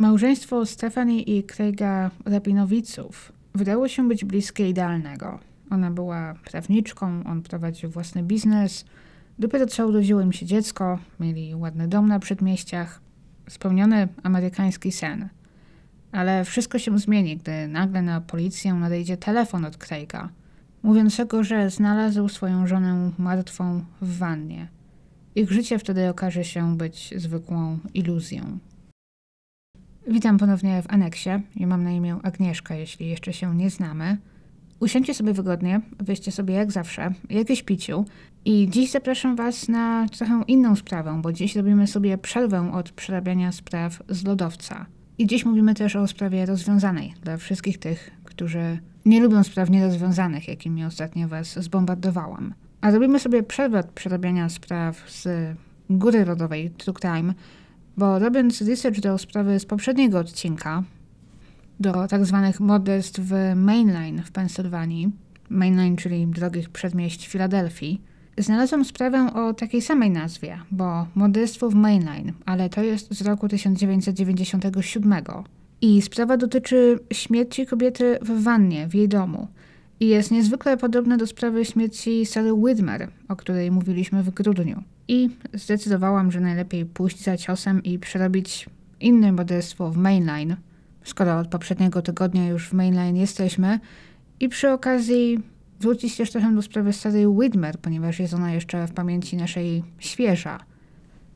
Małżeństwo Stefani i Craiga Rabinowiców wydało się być bliskie idealnego. Ona była prawniczką, on prowadził własny biznes. Dopiero co urodziło im się dziecko, mieli ładny dom na przedmieściach. Spełniony amerykański sen. Ale wszystko się zmieni, gdy nagle na policję nadejdzie telefon od Craiga, mówiącego, że znalazł swoją żonę martwą w wannie. Ich życie wtedy okaże się być zwykłą iluzją. Witam ponownie w aneksie. Ja mam na imię Agnieszka, jeśli jeszcze się nie znamy. Usiądźcie sobie wygodnie, weźcie sobie jak zawsze jakieś piciu i dziś zapraszam Was na trochę inną sprawę, bo dziś robimy sobie przerwę od przerabiania spraw z lodowca. I dziś mówimy też o sprawie rozwiązanej dla wszystkich tych, którzy nie lubią spraw nierozwiązanych, jakimi ostatnio Was zbombardowałam. A robimy sobie przerwę od przerabiania spraw z góry rodowej True Crime, bo robiąc research do sprawy z poprzedniego odcinka, do tak zwanych morderstw w Mainline w Pensylwanii, Mainline, czyli drogich przedmieść Filadelfii, znalazłam sprawę o takiej samej nazwie, bo morderstwo w Mainline, ale to jest z roku 1997. I sprawa dotyczy śmierci kobiety w wannie w jej domu. I jest niezwykle podobna do sprawy śmierci Sary Widmer, o której mówiliśmy w grudniu i zdecydowałam, że najlepiej pójść za ciosem i przerobić inne morderstwo w mainline, skoro od poprzedniego tygodnia już w mainline jesteśmy i przy okazji wrócić też trochę do sprawy starej Widmer, ponieważ jest ona jeszcze w pamięci naszej świeża.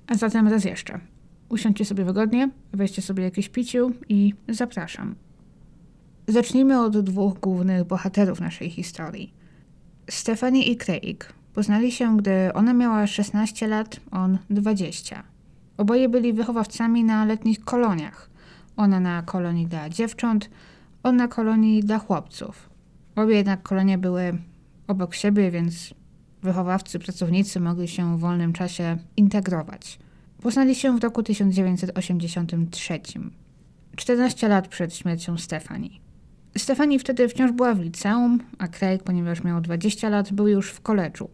A zatem raz jeszcze. Usiądźcie sobie wygodnie, weźcie sobie jakieś piciu i zapraszam. Zacznijmy od dwóch głównych bohaterów naszej historii. Stephanie i Craig Poznali się, gdy ona miała 16 lat, on 20. Oboje byli wychowawcami na letnich koloniach. Ona na kolonii dla dziewcząt, on na kolonii dla chłopców. Obie jednak kolonie były obok siebie, więc wychowawcy, pracownicy mogli się w wolnym czasie integrować. Poznali się w roku 1983, 14 lat przed śmiercią Stefani. Stefani wtedy wciąż była w liceum, a Craig, ponieważ miał 20 lat, był już w koledżu.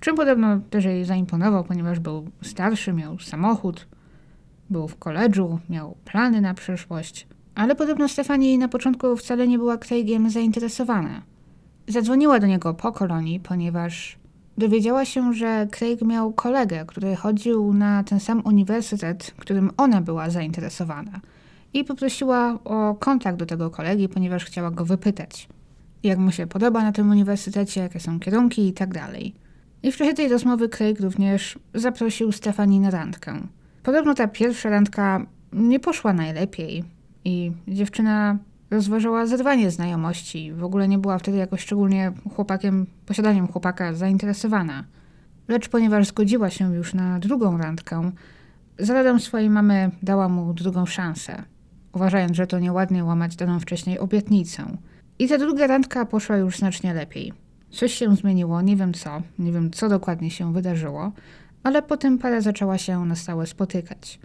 Czym podobno też jej zaimponował, ponieważ był starszy, miał samochód, był w koledżu, miał plany na przyszłość. Ale podobno Stefani na początku wcale nie była Craigiem zainteresowana. Zadzwoniła do niego po kolonii, ponieważ dowiedziała się, że Craig miał kolegę, który chodził na ten sam uniwersytet, którym ona była zainteresowana. I poprosiła o kontakt do tego kolegi, ponieważ chciała go wypytać, jak mu się podoba na tym uniwersytecie, jakie są kierunki i tak dalej. I w czasie tej rozmowy Craig również zaprosił Stefani na randkę. Podobno ta pierwsza randka nie poszła najlepiej i dziewczyna rozważała zerwanie znajomości. W ogóle nie była wtedy jakoś szczególnie chłopakiem, posiadaniem chłopaka zainteresowana. Lecz ponieważ zgodziła się już na drugą randkę, za radą swojej mamy dała mu drugą szansę, uważając, że to nieładnie łamać daną wcześniej obietnicę. I ta druga randka poszła już znacznie lepiej. Coś się zmieniło, nie wiem co, nie wiem co dokładnie się wydarzyło, ale potem para zaczęła się na stałe spotykać.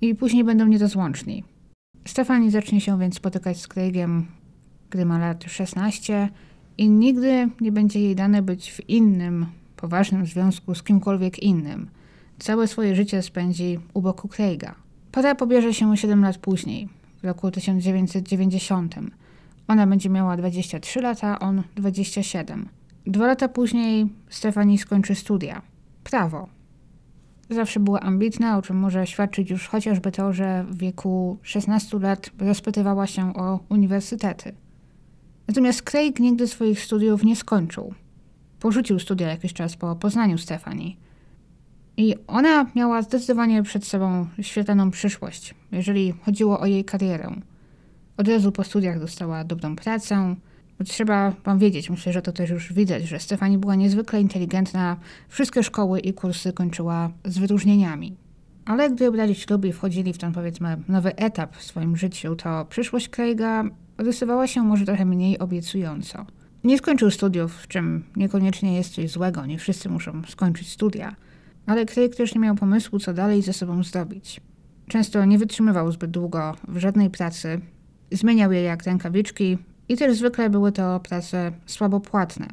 I później będą nierozłączni. Stefani zacznie się więc spotykać z Craigiem, gdy ma lat 16 i nigdy nie będzie jej dane być w innym, poważnym związku z kimkolwiek innym. Całe swoje życie spędzi u boku Craiga. Para pobierze się 7 lat później, w roku 1990 ona będzie miała 23 lata, on 27. Dwa lata później Stefani skończy studia. Prawo. Zawsze była ambitna, o czym może świadczyć już chociażby to, że w wieku 16 lat rozpytywała się o uniwersytety. Natomiast Craig nigdy swoich studiów nie skończył. Porzucił studia jakiś czas po poznaniu Stefani. I ona miała zdecydowanie przed sobą świetlaną przyszłość, jeżeli chodziło o jej karierę. Od razu po studiach dostała dobrą pracę. Trzeba wam wiedzieć, myślę, że to też już widać, że Stefani była niezwykle inteligentna. Wszystkie szkoły i kursy kończyła z wyróżnieniami. Ale gdy obrali ślub i wchodzili w ten, powiedzmy, nowy etap w swoim życiu, to przyszłość Craiga rysowała się może trochę mniej obiecująco. Nie skończył studiów, w czym niekoniecznie jest coś złego, nie wszyscy muszą skończyć studia. Ale Craig też nie miał pomysłu, co dalej ze sobą zrobić. Często nie wytrzymywał zbyt długo w żadnej pracy, Zmieniał je jak rękawiczki i też zwykle były to prace słabo płatne.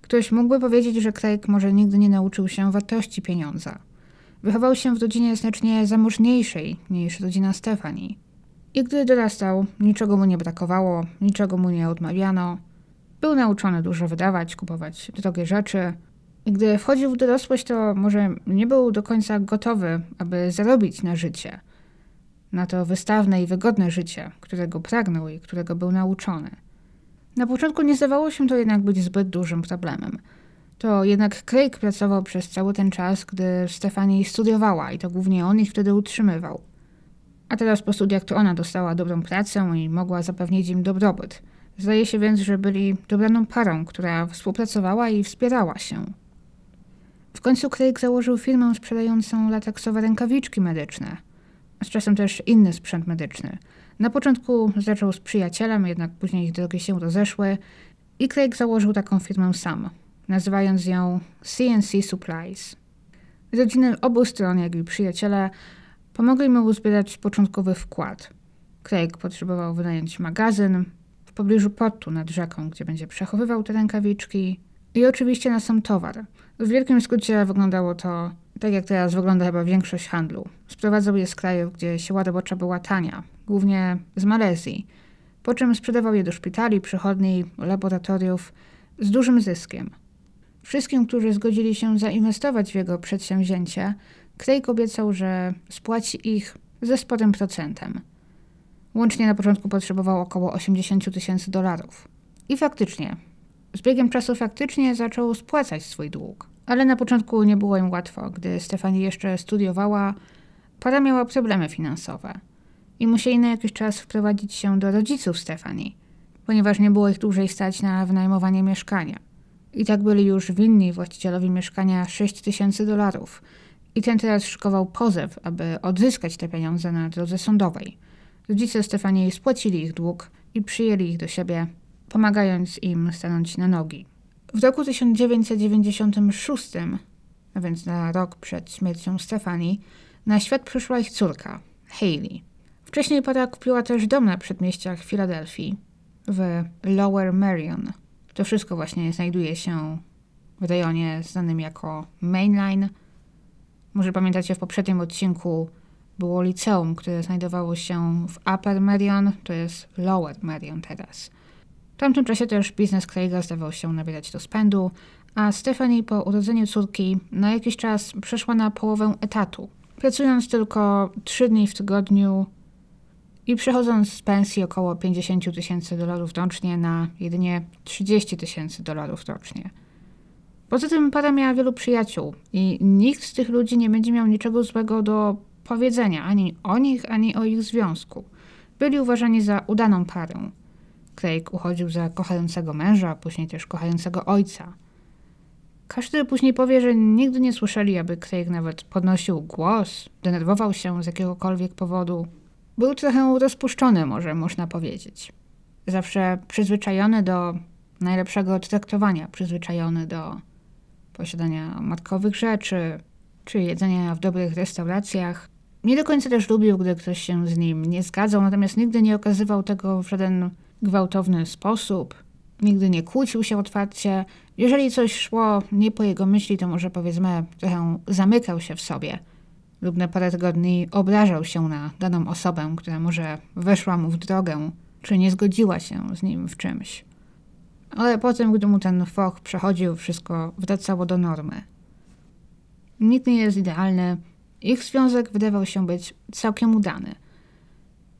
Ktoś mógłby powiedzieć, że Craig może nigdy nie nauczył się wartości pieniądza. Wychował się w rodzinie znacznie zamożniejszej niż rodzina Stefani. I gdy dorastał, niczego mu nie brakowało, niczego mu nie odmawiano. Był nauczony dużo wydawać, kupować drogie rzeczy. Gdy wchodził w dorosłość, to może nie był do końca gotowy, aby zarobić na życie. Na to wystawne i wygodne życie, którego pragnął i którego był nauczony. Na początku nie zdawało się to jednak być zbyt dużym problemem. To jednak Craig pracował przez cały ten czas, gdy Stefani studiowała i to głównie on ich wtedy utrzymywał. A teraz po studiach to ona dostała dobrą pracę i mogła zapewnić im dobrobyt. Zdaje się więc, że byli dobraną parą, która współpracowała i wspierała się. W końcu Craig założył firmę sprzedającą lateksowe rękawiczki medyczne, z czasem też inny sprzęt medyczny. Na początku zaczął z przyjacielem, jednak później ich drogi się rozeszły i Craig założył taką firmę sam, nazywając ją CNC Supplies. Rodziny obu stron, jak i przyjaciele, pomogli mu uzbierać początkowy wkład. Craig potrzebował wynająć magazyn w pobliżu portu nad rzeką, gdzie będzie przechowywał te rękawiczki i oczywiście na sam towar. W wielkim skrócie wyglądało to tak, jak teraz wygląda chyba większość handlu. Sprowadzał je z krajów, gdzie siła robocza była tania, głównie z Malezji, po czym sprzedawał je do szpitali, przychodni, laboratoriów z dużym zyskiem. Wszystkim, którzy zgodzili się zainwestować w jego przedsięwzięcie, Craig obiecał, że spłaci ich ze sporym procentem. Łącznie na początku potrzebował około 80 tysięcy dolarów. I faktycznie, z biegiem czasu faktycznie zaczął spłacać swój dług. Ale na początku nie było im łatwo. Gdy Stefani jeszcze studiowała, para miała problemy finansowe i musieli na jakiś czas wprowadzić się do rodziców Stefani, ponieważ nie było ich dłużej stać na wynajmowanie mieszkania. I tak byli już winni właścicielowi mieszkania 6 tysięcy dolarów. I ten teraz szykował pozew, aby odzyskać te pieniądze na drodze sądowej. Rodzice Stefanii spłacili ich dług i przyjęli ich do siebie, pomagając im stanąć na nogi. W roku 1996, a więc na rok przed śmiercią Stefanii, na świat przyszła ich córka, Hayley. Wcześniej para kupiła też dom na przedmieściach Filadelfii, w Lower Merion. To wszystko właśnie znajduje się w rejonie znanym jako Mainline. Może pamiętacie, w poprzednim odcinku było liceum, które znajdowało się w Upper Merion, to jest Lower Merion teraz. W tamtym czasie też biznes Craiga zdawał się nabierać spędu, a Stephanie po urodzeniu córki na jakiś czas przeszła na połowę etatu, pracując tylko 3 dni w tygodniu i przechodząc z pensji około 50 tysięcy dolarów rocznie na jedynie 30 tysięcy dolarów rocznie. Poza tym para miała wielu przyjaciół i nikt z tych ludzi nie będzie miał niczego złego do powiedzenia ani o nich, ani o ich związku. Byli uważani za udaną parę. Craig uchodził za kochającego męża, później też kochającego ojca. Każdy później powie, że nigdy nie słyszeli, aby Craig nawet podnosił głos, denerwował się z jakiegokolwiek powodu. Był trochę rozpuszczony, może można powiedzieć. Zawsze przyzwyczajony do najlepszego traktowania, przyzwyczajony do posiadania matkowych rzeczy, czy jedzenia w dobrych restauracjach. Nie do końca też lubił, gdy ktoś się z nim nie zgadzał, natomiast nigdy nie okazywał tego w żaden gwałtowny sposób. Nigdy nie kłócił się otwarcie. Jeżeli coś szło nie po jego myśli, to może powiedzmy trochę zamykał się w sobie lub na parę tygodni obrażał się na daną osobę, która może weszła mu w drogę, czy nie zgodziła się z nim w czymś. Ale potem, gdy mu ten foch przechodził, wszystko wracało do normy. Nikt nie jest idealny. Ich związek wydawał się być całkiem udany.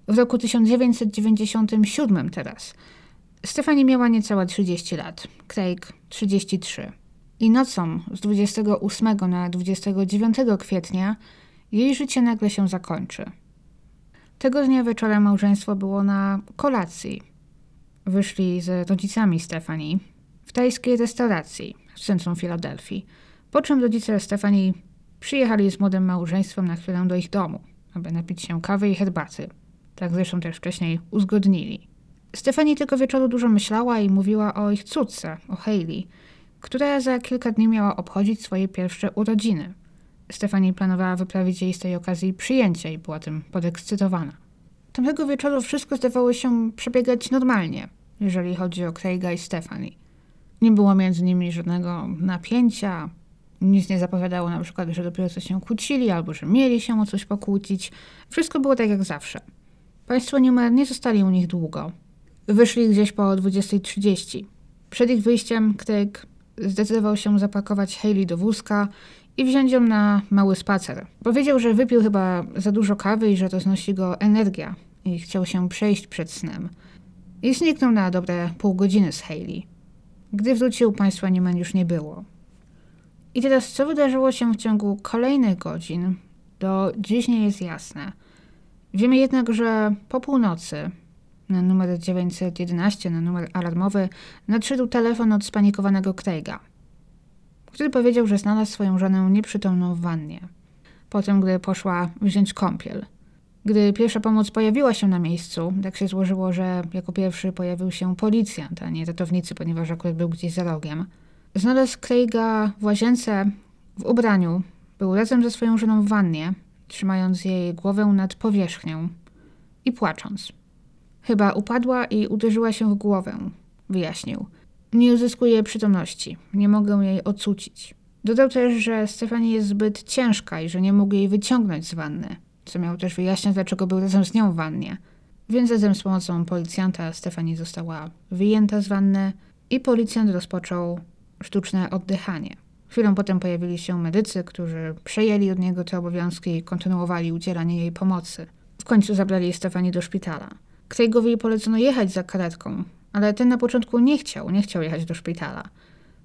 W roku 1997 teraz Stefani miała niecałe 30 lat, Craig 33. I nocą z 28 na 29 kwietnia jej życie nagle się zakończy. Tego dnia wieczorem małżeństwo było na kolacji. Wyszli z rodzicami Stefani w tajskiej restauracji w centrum Filadelfii, po czym rodzice Stefani przyjechali z młodym małżeństwem na chwilę do ich domu, aby napić się kawy i herbaty. Tak zresztą też wcześniej uzgodnili. Stefani tego wieczoru dużo myślała i mówiła o ich córce, o Hayley, która za kilka dni miała obchodzić swoje pierwsze urodziny – Stefani planowała wyprawić jej z tej okazji przyjęcie i była tym podekscytowana. Tamtego wieczoru wszystko zdawało się przebiegać normalnie, jeżeli chodzi o Craiga i Stefani. Nie było między nimi żadnego napięcia, Nic nie zapowiadało na przykład, że dopiero co się kłócili, albo że mieli się o coś pokłócić. Wszystko było tak jak zawsze. Państwo Newman nie zostali u nich długo. Wyszli gdzieś po 20.30. Przed ich wyjściem Craig zdecydował się zapakować Hayley do wózka i wziąć ją na mały spacer. Powiedział, że wypił chyba za dużo kawy i że to znosi go energia i chciał się przejść przed snem. I zniknął na dobre pół godziny z Hayley. Gdy wrócił, państwa Newman już nie było. I teraz, co wydarzyło się w ciągu kolejnych godzin, do dziś nie jest jasne. Wiemy jednak, że po północy na numer 911, na numer alarmowy, nadszedł telefon od spanikowanego Craiga, który powiedział, że znalazł swoją żonę nieprzytomną w wannie. Potem, gdy poszła wziąć kąpiel. Gdy pierwsza pomoc pojawiła się na miejscu, tak się złożyło, że jako pierwszy pojawił się policjant, a nie ratownicy, ponieważ akurat był gdzieś za rogiem. Znalazł Craiga w łazience, w ubraniu. Był razem ze swoją żoną w wannie, trzymając jej głowę nad powierzchnią i płacząc. Chyba upadła i uderzyła się w głowę, wyjaśnił. Nie uzyskuję przytomności, nie mogę jej ocucić. Dodał też, że Stefanie jest zbyt ciężka i że nie mógł jej wyciągnąć z wanny, co miał też wyjaśniać, dlaczego był razem z nią w wannie. Więc razem z pomocą policjanta Stefanie została wyjęta z wanny i policjant rozpoczął sztuczne oddychanie. Chwilą potem pojawili się medycy, którzy przejęli od niego te obowiązki i kontynuowali udzielanie jej pomocy. W końcu zabrali Stefanie do szpitala. Craigowi polecono jechać za karetką, ale ten na początku nie chciał, nie chciał jechać do szpitala.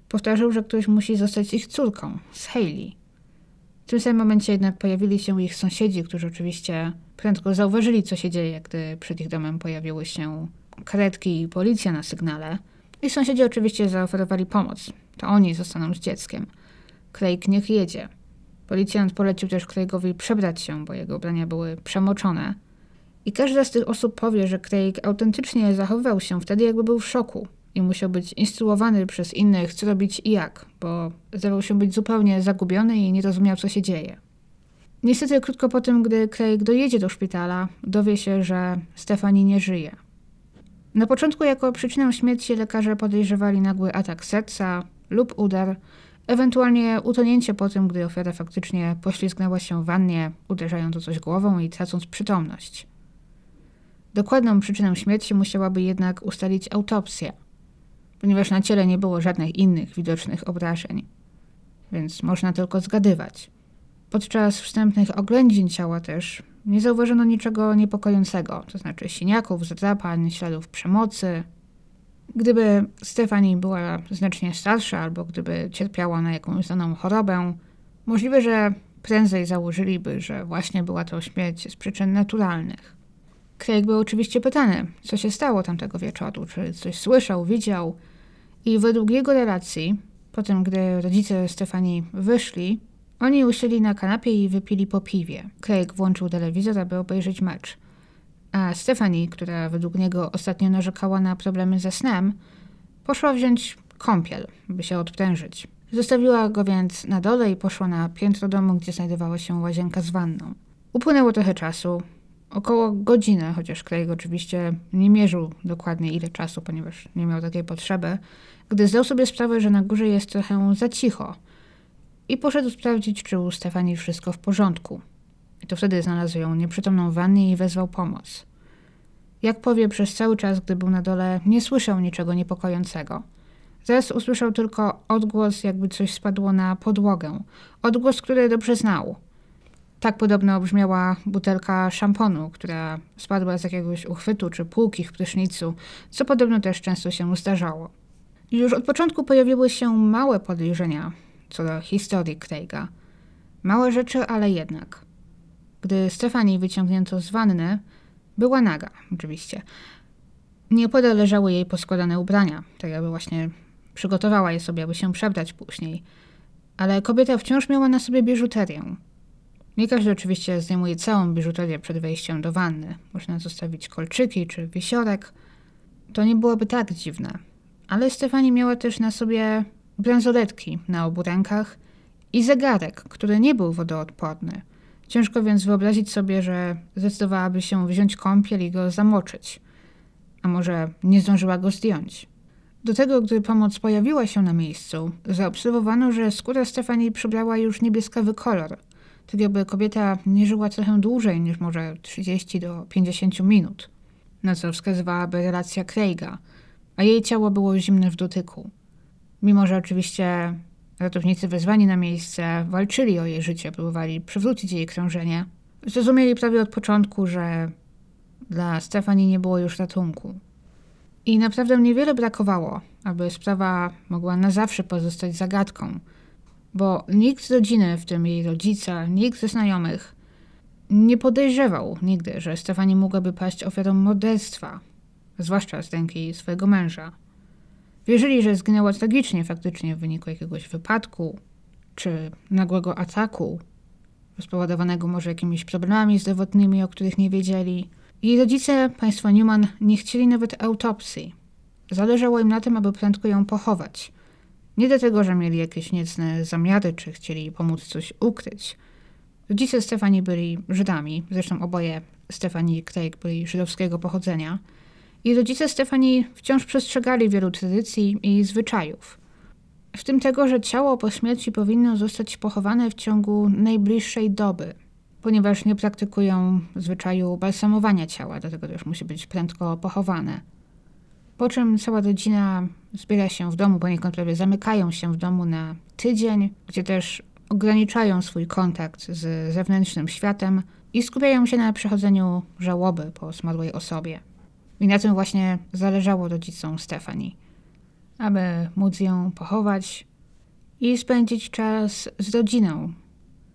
Powtarzał, że ktoś musi zostać ich córką, z Hayley. W tym samym momencie jednak pojawili się ich sąsiedzi, którzy oczywiście prędko zauważyli, co się dzieje, gdy przed ich domem pojawiły się karetki i policja na sygnale. I sąsiedzi oczywiście zaoferowali pomoc. To oni zostaną z dzieckiem. Craig niech jedzie. Policjant polecił też Craigowi przebrać się, bo jego ubrania były przemoczone. I każda z tych osób powie, że Craig autentycznie zachowywał się wtedy, jakby był w szoku i musiał być instruowany przez innych, co robić i jak, bo zdawał się być zupełnie zagubiony i nie rozumiał, co się dzieje. Niestety, krótko po tym, gdy Craig dojedzie do szpitala, dowie się, że Stefani nie żyje. Na początku jako przyczynę śmierci lekarze podejrzewali nagły atak serca lub udar, ewentualnie utonięcie po tym, gdy ofiara faktycznie poślizgnęła się w wannie, uderzając o coś głową i tracąc przytomność. Dokładną przyczynę śmierci musiałaby jednak ustalić autopsja, ponieważ na ciele nie było żadnych innych widocznych obrażeń, więc można tylko zgadywać. Podczas wstępnych oględzin ciała też nie zauważono niczego niepokojącego, to znaczy siniaków, zadrapań, śladów przemocy. Gdyby Stefani była znacznie starsza albo gdyby cierpiała na jakąś znaną chorobę, możliwe, że prędzej założyliby, że właśnie była to śmierć z przyczyn naturalnych. Craig był oczywiście pytany, co się stało tamtego wieczoru, czy coś słyszał, widział. I według jego relacji, po tym gdy rodzice Stefani wyszli, oni usiedli na kanapie i wypili po piwie. Craig włączył telewizor, aby obejrzeć mecz. A Stefani, która według niego ostatnio narzekała na problemy ze snem, poszła wziąć kąpiel, by się odprężyć. Zostawiła go więc na dole i poszła na piętro domu, gdzie znajdowała się łazienka z wanną. Upłynęło trochę czasu, około godziny, chociaż Craig oczywiście nie mierzył dokładnie ile czasu, ponieważ nie miał takiej potrzeby, gdy zdał sobie sprawę, że na górze jest trochę za cicho i poszedł sprawdzić, czy u Stefani wszystko w porządku. I to wtedy znalazł ją nieprzytomną w wannie i wezwał pomoc. Jak powie, przez cały czas, gdy był na dole, nie słyszał niczego niepokojącego. Zaraz usłyszał tylko odgłos, jakby coś spadło na podłogę. Odgłos, który dobrze znał – tak podobno brzmiała butelka szamponu, która spadła z jakiegoś uchwytu czy półki w prysznicu, co podobno też często się zdarzało. Już od początku pojawiły się małe podejrzenia co do historii Craiga. Małe rzeczy, ale jednak. Gdy Stefani wyciągnięto z wanny, była naga, oczywiście. Nieopodal leżały jej poskładane ubrania, tak jakby właśnie przygotowała je sobie, aby się przebrać później. Ale kobieta wciąż miała na sobie biżuterię. Nie każdy oczywiście zdejmuje całą biżuterię przed wejściem do wanny. Można zostawić kolczyki czy wisiorek. To nie byłoby tak dziwne. Ale Stefani miała też na sobie bransoletki na obu rękach i zegarek, który nie był wodoodporny. Ciężko więc wyobrazić sobie, że zdecydowałaby się wziąć kąpiel i go zamoczyć. A może nie zdążyła go zdjąć. Do tego, gdy pomoc pojawiła się na miejscu, zaobserwowano, że skóra Stefanii przybrała już niebieskawy kolor, tak jakby kobieta nie żyła trochę dłużej niż może 30 do 50 minut, na co wskazywałaby relacja Craiga, a jej ciało było zimne w dotyku. Mimo, że oczywiście ratownicy wezwani na miejsce walczyli o jej życie, próbowali przywrócić jej krążenie, zrozumieli prawie od początku, że dla Stefanii nie było już ratunku. I naprawdę niewiele brakowało, aby sprawa mogła na zawsze pozostać zagadką, bo nikt z rodziny, w tym jej rodzice, nikt ze znajomych, nie podejrzewał nigdy, że Stefani mogłaby paść ofiarą morderstwa, zwłaszcza z ręki swojego męża. Wierzyli, że zginęła tragicznie faktycznie w wyniku jakiegoś wypadku czy nagłego ataku, spowodowanego może jakimiś problemami zdrowotnymi, o których nie wiedzieli. Jej rodzice, państwo Newman, nie chcieli nawet autopsji. Zależało im na tym, aby prędko ją pochować. Nie dlatego, że mieli jakieś niecne zamiary, czy chcieli pomóc coś ukryć. Rodzice Stefani byli Żydami, zresztą oboje Stefani i Craig byli żydowskiego pochodzenia – i rodzice Stefani wciąż przestrzegali wielu tradycji i zwyczajów. W tym tego, że ciało po śmierci powinno zostać pochowane w ciągu najbliższej doby, ponieważ nie praktykują zwyczaju balsamowania ciała, dlatego też musi być prędko pochowane. Po czym cała rodzina zbiera się w domu, poniekąd prawie zamykają się w domu na tydzień, gdzie też ograniczają swój kontakt z zewnętrznym światem i skupiają się na przechodzeniu żałoby po zmarłej osobie. I na tym właśnie zależało rodzicom Stefani, aby móc ją pochować i spędzić czas z rodziną,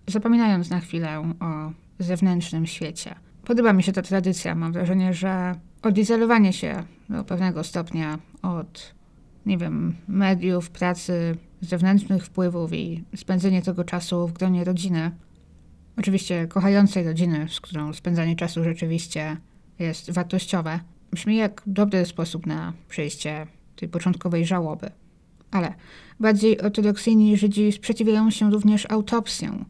zapominając na chwilę o zewnętrznym świecie. Podoba mi się ta tradycja. Mam wrażenie, że odizolowanie się do pewnego stopnia od, nie wiem, mediów, pracy, zewnętrznych wpływów i spędzenie tego czasu w gronie rodziny. Oczywiście kochającej rodziny, z którą spędzanie czasu rzeczywiście jest wartościowe, Brzmi jak dobry sposób na przejście tej początkowej żałoby. Ale bardziej ortodoksyjni Żydzi sprzeciwiają się również autopsją,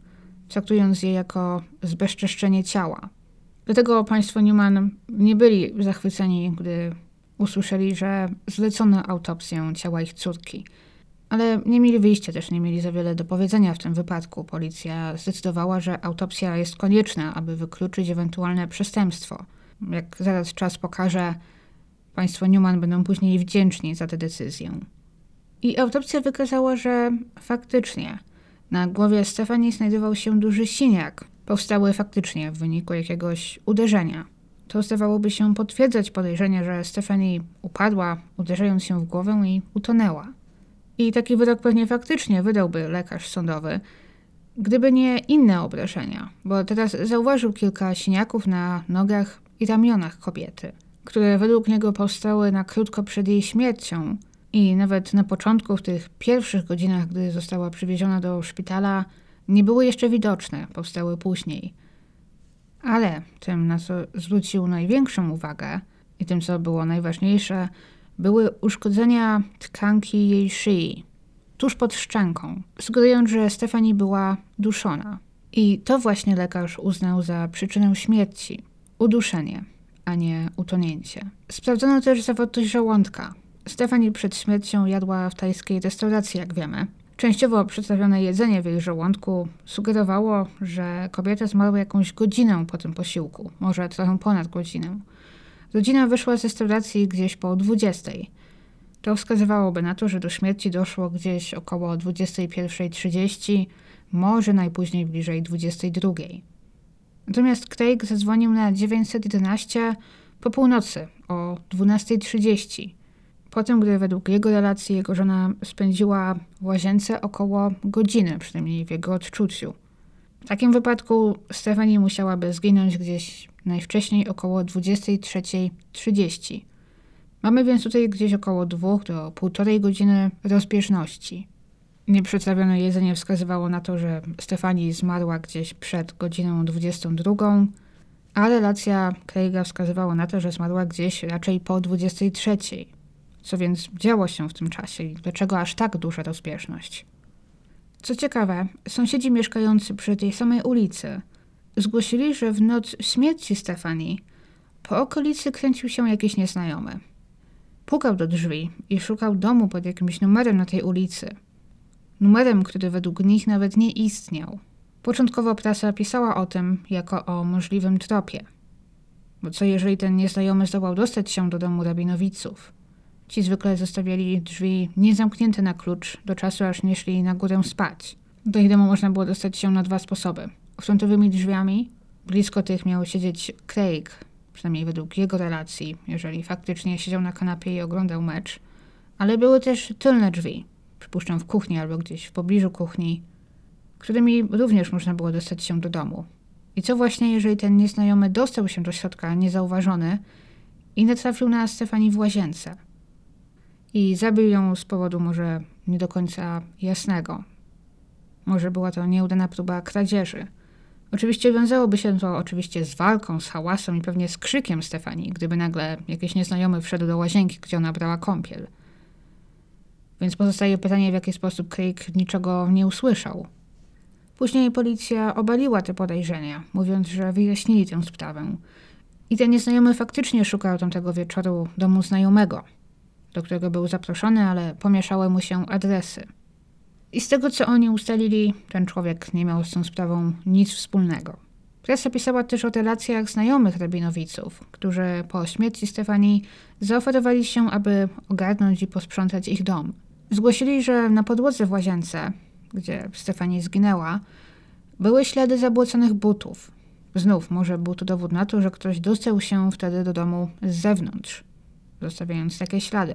traktując je jako zbezczeszczenie ciała. Dlatego państwo Newman nie byli zachwyceni, gdy usłyszeli, że zlecono autopsję ciała ich córki. Ale nie mieli wyjścia, też nie mieli za wiele do powiedzenia w tym wypadku. Policja zdecydowała, że autopsja jest konieczna, aby wykluczyć ewentualne przestępstwo – jak zaraz czas pokaże, państwo Newman będą później wdzięczni za tę decyzję. I autopsja wykazała, że faktycznie na głowie Stefanii znajdował się duży siniak, powstały faktycznie w wyniku jakiegoś uderzenia. To zdawałoby się potwierdzać podejrzenie, że Stefani upadła, uderzając się w głowę i utonęła. I taki wyrok pewnie faktycznie wydałby lekarz sądowy, gdyby nie inne obrażenia, bo teraz zauważył kilka siniaków na nogach i ramionach kobiety, które według niego powstały na krótko przed jej śmiercią i nawet na początku, w tych pierwszych godzinach, gdy została przywieziona do szpitala, nie były jeszcze widoczne, powstały później. Ale tym, na co zwrócił największą uwagę i tym, co było najważniejsze, były uszkodzenia tkanki jej szyi, tuż pod szczęką, sugerując, że Stefani była duszona. I to właśnie lekarz uznał za przyczynę śmierci uduszenie, a nie utonięcie. Sprawdzono też zawartość żołądka. Stefani przed śmiercią jadła w tajskiej restauracji, jak wiemy. Częściowo przedstawione jedzenie w jej żołądku sugerowało, że kobieta zmarła jakąś godzinę po tym posiłku, może trochę ponad godzinę. Rodzina wyszła z restauracji gdzieś po 20. To wskazywałoby na to, że do śmierci doszło gdzieś około 21.30, może najpóźniej bliżej 22. Natomiast Craig zadzwonił na 911 po północy o 12.30. Potem, gdy według jego relacji jego żona spędziła w łazience około godziny, przynajmniej w jego odczuciu. W takim wypadku Stephanie musiałaby zginąć gdzieś najwcześniej około 23.30. Mamy więc tutaj gdzieś około 2 do 1,5 godziny rozbieżności. Nieprzetrawione jedzenie wskazywało na to, że Stefani zmarła gdzieś przed godziną 22, a relacja Craiga wskazywała na to, że zmarła gdzieś raczej po 23. Co więc działo się w tym czasie i dlaczego aż tak duża rozbieżność? Co ciekawe, sąsiedzi mieszkający przy tej samej ulicy zgłosili, że w noc śmierci Stefanii po okolicy kręcił się jakiś nieznajomy. pukał do drzwi i szukał domu pod jakimś numerem na tej ulicy. Numerem, który według nich nawet nie istniał. Początkowo prasa pisała o tym jako o możliwym tropie. Bo co jeżeli ten nieznajomy zdołał dostać się do domu rabinowiców? Ci zwykle zostawiali drzwi niezamknięte na klucz do czasu, aż nie szli na górę spać. Do ich domu można było dostać się na dwa sposoby. Frontowymi drzwiami, blisko tych miał siedzieć Craig, przynajmniej według jego relacji, jeżeli faktycznie siedział na kanapie i oglądał mecz, ale były też tylne drzwi, przypuszczam w kuchni albo gdzieś w pobliżu kuchni, którymi również można było dostać się do domu. I co właśnie, jeżeli ten nieznajomy dostał się do środka niezauważony i natrafił na Stefani w łazience? I zabił ją z powodu może nie do końca jasnego. Może była to nieudana próba kradzieży. Oczywiście wiązałoby się to oczywiście z walką, z hałasem i pewnie z krzykiem Stefani, gdyby nagle jakiś nieznajomy wszedł do łazienki, gdzie ona brała kąpiel. Więc pozostaje pytanie, w jaki sposób Craig niczego nie usłyszał. Później policja obaliła te podejrzenia, mówiąc, że wyjaśnili tę sprawę. I ten nieznajomy faktycznie szukał tamtego wieczoru domu znajomego, do którego był zaproszony, ale pomieszały mu się adresy. I z tego, co oni ustalili, ten człowiek nie miał z tą sprawą nic wspólnego. Presa pisała też o relacjach znajomych rabinowiców, którzy po śmierci Stefanii zaoferowali się, aby ogarnąć i posprzątać ich dom. Zgłosili, że na podłodze w łazience, gdzie Stefanii zginęła, były ślady zabłoconych butów. Znów może był to dowód na to, że ktoś dostał się wtedy do domu z zewnątrz, zostawiając takie ślady.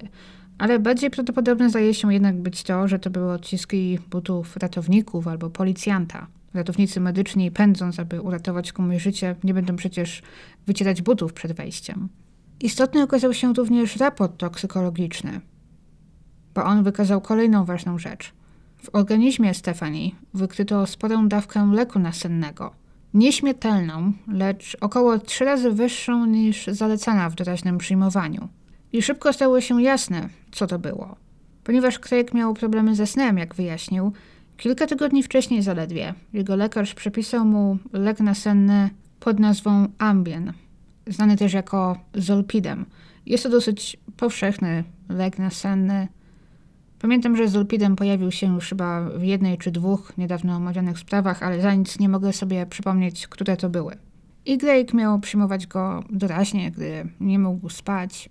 Ale bardziej prawdopodobne zdaje się jednak być to, że to były odciski butów ratowników albo policjanta. Ratownicy medyczni, pędząc, aby uratować komuś życie, nie będą przecież wycierać butów przed wejściem. Istotny okazał się również raport toksykologiczny, bo on wykazał kolejną ważną rzecz. W organizmie Stefanii wykryto sporą dawkę leku nasennego. Nieśmiertelną, lecz około trzy razy wyższą niż zalecana w doraźnym przyjmowaniu. I szybko stało się jasne, co to było. Ponieważ Craig miał problemy ze snem, jak wyjaśnił, kilka tygodni wcześniej zaledwie jego lekarz przepisał mu lek nasenny pod nazwą Ambien, znany też jako Zolpidem. Jest to dosyć powszechny lek nasenny. Pamiętam, że Zolpidem pojawił się już chyba w jednej czy dwóch niedawno omawianych sprawach, ale za nic nie mogę sobie przypomnieć, które to były. I Drake miał przyjmować go doraźnie, gdy nie mógł spać.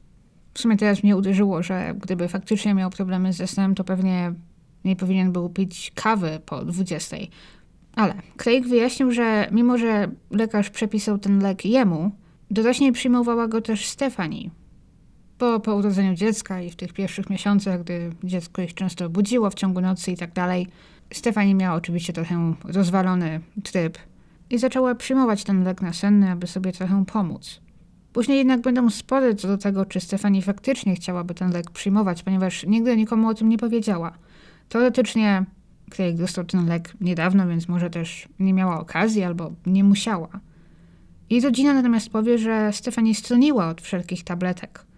W sumie teraz mnie uderzyło, że gdyby faktycznie miał problemy ze snem, to pewnie nie powinien był pić kawy po 20. Ale Craig wyjaśnił, że mimo, że lekarz przepisał ten lek jemu, doraźnie przyjmowała go też Stefani. Bo po urodzeniu dziecka i w tych pierwszych miesiącach, gdy dziecko ich często budziło w ciągu nocy i tak dalej, Stefani miała oczywiście trochę rozwalony tryb i zaczęła przyjmować ten lek nasenny, aby sobie trochę pomóc. Później jednak będą spory co do tego, czy Stefani faktycznie chciałaby ten lek przyjmować, ponieważ nigdy nikomu o tym nie powiedziała. Teoretycznie Craig dostał ten lek niedawno, więc może też nie miała okazji albo nie musiała. Jej rodzina natomiast powie, że Stefani stroniła od wszelkich tabletek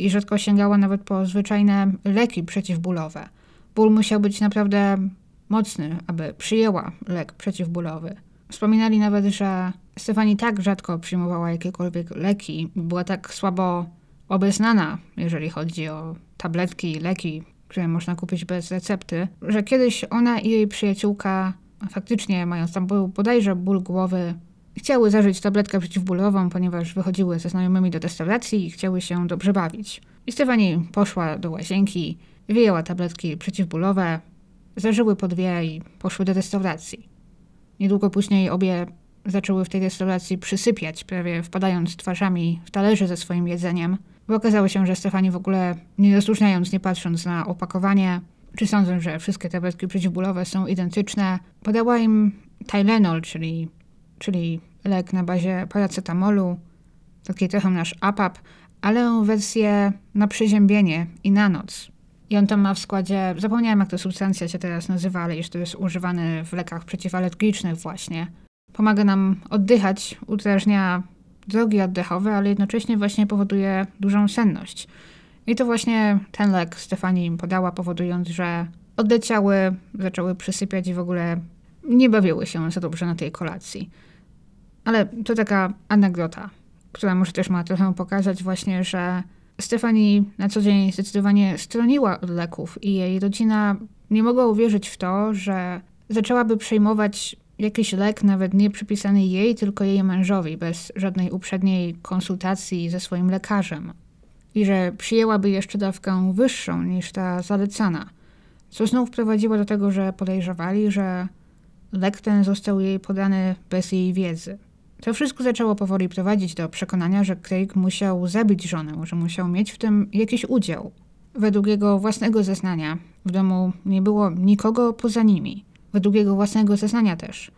i rzadko sięgała nawet po zwyczajne leki przeciwbólowe. Ból musiał być naprawdę mocny, aby przyjęła lek przeciwbólowy. Wspominali nawet, że Stefani tak rzadko przyjmowała jakiekolwiek leki, była tak słabo obeznana, jeżeli chodzi o tabletki i leki, które można kupić bez recepty, że kiedyś ona i jej przyjaciółka, faktycznie mając tam ból, bodajże ból głowy, chciały zażyć tabletkę przeciwbólową, ponieważ wychodziły ze znajomymi do restauracji i chciały się dobrze bawić. I Stefani poszła do łazienki, wyjęła tabletki przeciwbólowe, zażyły po dwie i poszły do restauracji. Niedługo później obie zaczęły w tej restauracji przysypiać, prawie wpadając twarzami w talerze ze swoim jedzeniem, bo okazało się, że Stefani w ogóle nie rozróżniając, nie patrząc na opakowanie, czy sądząc, że wszystkie tabletki przeciwbólowe są identyczne, podała im Tylenol, czyli, czyli lek na bazie paracetamolu, taki trochę nasz APAP, ale wersję na przeziębienie i na noc. I on tam ma w składzie, zapomniałem jak ta substancja się teraz nazywa, ale już to jest używany w lekach przeciwalergicznych właśnie. Pomaga nam oddychać, udrażnia drogi oddechowe, ale jednocześnie właśnie powoduje dużą senność. I to właśnie ten lek Stefani im podała, powodując, że odleciały, zaczęły przysypiać i w ogóle nie bawiły się za dobrze na tej kolacji. Ale to taka anegdota, która może też ma trochę pokazać właśnie, że Stephanie na co dzień zdecydowanie stroniła od leków i jej rodzina nie mogła uwierzyć w to, że zaczęłaby przejmować jakiś lek, nawet nie przypisany jej, tylko jej mężowi, bez żadnej uprzedniej konsultacji ze swoim lekarzem. I że przyjęłaby jeszcze dawkę wyższą niż ta zalecana, co znów prowadziło do tego, że podejrzewali, że lek ten został jej podany bez jej wiedzy. To wszystko zaczęło powoli prowadzić do przekonania, że Craig musiał zabić żonę, że musiał mieć w tym jakiś udział. Według jego własnego zeznania w domu nie było nikogo poza nimi. Według jego własnego zeznania też.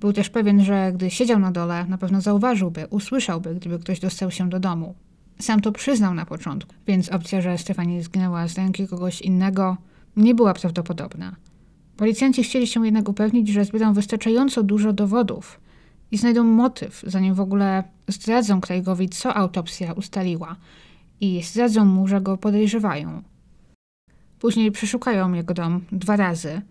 Był też pewien, że gdy siedział na dole, na pewno zauważyłby, usłyszałby, gdyby ktoś dostał się do domu. Sam to przyznał na początku, więc opcja, że Stefanie zginęła z ręki kogoś innego, nie była prawdopodobna. Policjanci chcieli się jednak upewnić, że zbierą wystarczająco dużo dowodów i znajdą motyw, zanim w ogóle zdradzą Craigowi, co autopsja ustaliła i zdradzą mu, że go podejrzewają. Później przeszukają jego dom dwa razy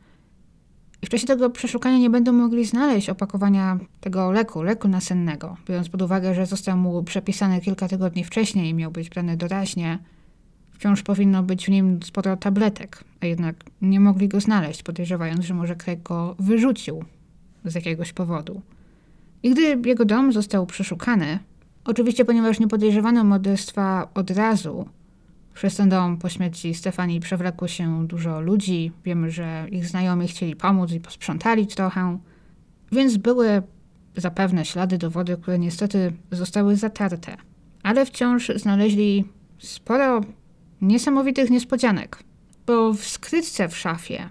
i w czasie tego przeszukania nie będą mogli znaleźć opakowania tego leku, leku nasennego, biorąc pod uwagę, że został mu przepisany kilka tygodni wcześniej i miał być brany doraźnie. Wciąż powinno być w nim sporo tabletek, a jednak nie mogli go znaleźć, podejrzewając, że może Craig go wyrzucił z jakiegoś powodu. I gdy jego dom został przeszukany, oczywiście ponieważ nie podejrzewano morderstwa od razu, przez ten dom po śmierci Stefanii przewlekło się dużo ludzi. Wiemy, że ich znajomi chcieli pomóc i posprzątali trochę, więc były zapewne ślady, dowody, które niestety zostały zatarte. Ale wciąż znaleźli sporo niesamowitych niespodzianek. Bo w skrytce w szafie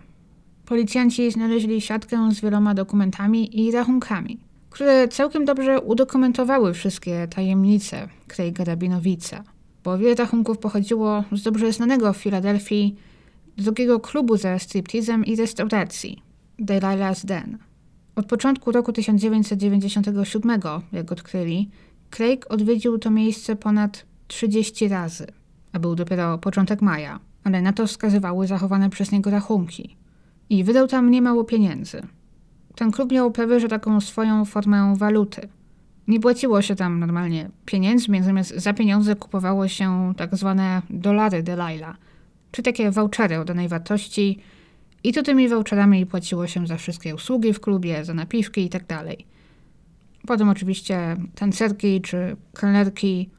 policjanci znaleźli siatkę z wieloma dokumentami i rachunkami, które całkiem dobrze udokumentowały wszystkie tajemnice Craiga Rabinowica bo wiele rachunków pochodziło z dobrze znanego w Filadelfii drugiego klubu ze striptizem i restauracji, Delilah's Den. Od początku roku 1997, jak odkryli, Craig odwiedził to miejsce ponad 30 razy, a był dopiero początek maja, ale na to wskazywały zachowane przez niego rachunki. I wydał tam niemało pieniędzy. Ten klub miał prawie że taką swoją formę waluty – nie płaciło się tam normalnie pieniędzmi, natomiast za pieniądze kupowało się tak zwane dolary Delilah, czy takie vouchery o danej wartości i to tymi voucherami płaciło się za wszystkie usługi w klubie, za napiwki i tak. Potem oczywiście tancerki czy kelnerki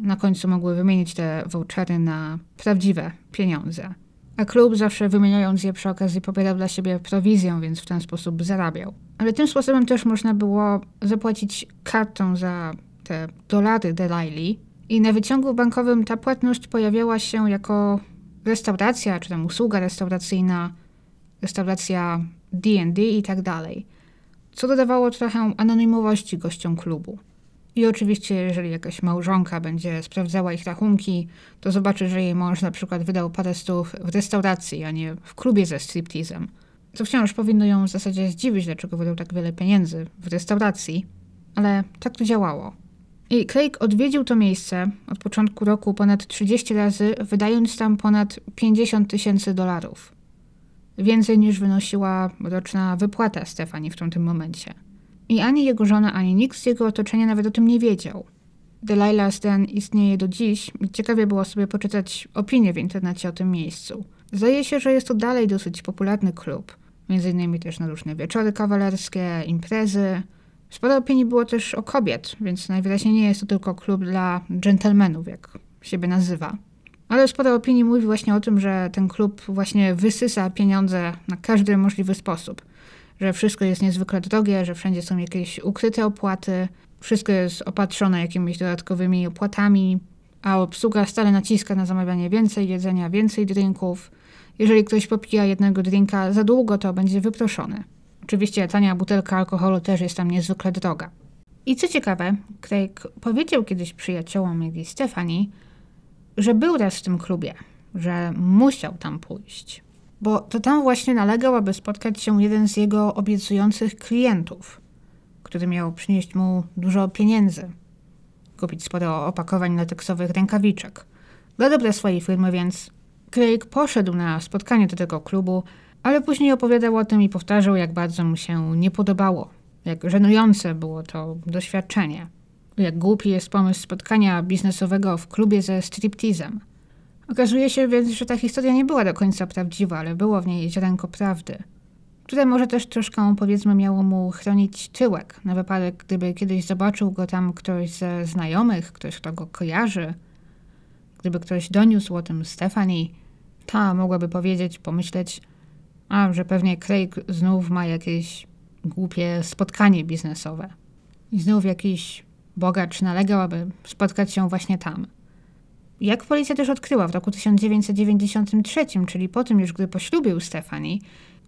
na końcu mogły wymienić te vouchery na prawdziwe pieniądze. A klub zawsze wymieniając je przy okazji pobierał dla siebie prowizję, więc w ten sposób zarabiał. Ale tym sposobem też można było zapłacić kartą za te dolary Delaili i na wyciągu bankowym ta płatność pojawiała się jako restauracja, czy tam usługa restauracyjna, restauracja D&D i tak dalej. Co dodawało trochę anonimowości gościom klubu. I oczywiście, jeżeli jakaś małżonka będzie sprawdzała ich rachunki, to zobaczy, że jej mąż na przykład wydał parę stów w restauracji, a nie w klubie ze striptizem. Co wciąż powinno ją w zasadzie zdziwić, dlaczego wydał tak wiele pieniędzy w restauracji, ale tak to działało. I Craig odwiedził to miejsce od początku roku ponad 30 razy, wydając tam ponad 50 tysięcy dolarów. Więcej niż wynosiła roczna wypłata Stefani w tym momencie. I ani jego żona, ani nikt z jego otoczenia nawet o tym nie wiedział. Delilah Stan istnieje do dziś i ciekawie było sobie poczytać opinie w internecie o tym miejscu. Zdaje się, że jest to dalej dosyć popularny klub. Między innymi też na różne wieczory kawalerskie, imprezy. Sporo opinii było też o kobiet, więc najwyraźniej nie jest to tylko klub dla dżentelmenów, jak siebie nazywa. Ale sporo opinii mówi właśnie o tym, że ten klub właśnie wysysa pieniądze na każdy możliwy sposób że wszystko jest niezwykle drogie, że wszędzie są jakieś ukryte opłaty, wszystko jest opatrzone jakimiś dodatkowymi opłatami, a obsługa stale naciska na zamawianie więcej jedzenia, więcej drinków. Jeżeli ktoś popija jednego drinka za długo, to będzie wyproszony. Oczywiście tania butelka alkoholu też jest tam niezwykle droga. I co ciekawe, Craig powiedział kiedyś przyjaciołom, i Stefani, że był raz w tym klubie, że musiał tam pójść bo to tam właśnie nalegał, aby spotkać się jeden z jego obiecujących klientów, który miał przynieść mu dużo pieniędzy, kupić sporo opakowań lateksowych rękawiczek. Dla dobra swojej firmy, więc Craig poszedł na spotkanie do tego klubu, ale później opowiadał o tym i powtarzał, jak bardzo mu się nie podobało, jak żenujące było to doświadczenie. jak głupi jest pomysł spotkania biznesowego w klubie ze striptizem. Okazuje się więc, że ta historia nie była do końca prawdziwa, ale było w niej ziarenko prawdy. Które może też troszkę, powiedzmy, miało mu chronić tyłek, na wypadek, gdyby kiedyś zobaczył go tam ktoś ze znajomych, ktoś, kto go kojarzy. Gdyby ktoś doniósł o tym Stefani, ta mogłaby powiedzieć, pomyśleć, a że pewnie Craig znów ma jakieś głupie spotkanie biznesowe. I znów jakiś bogacz nalegał, aby spotkać się właśnie tam. Jak policja też odkryła w roku 1993, czyli po tym już, gdy poślubił Stefani,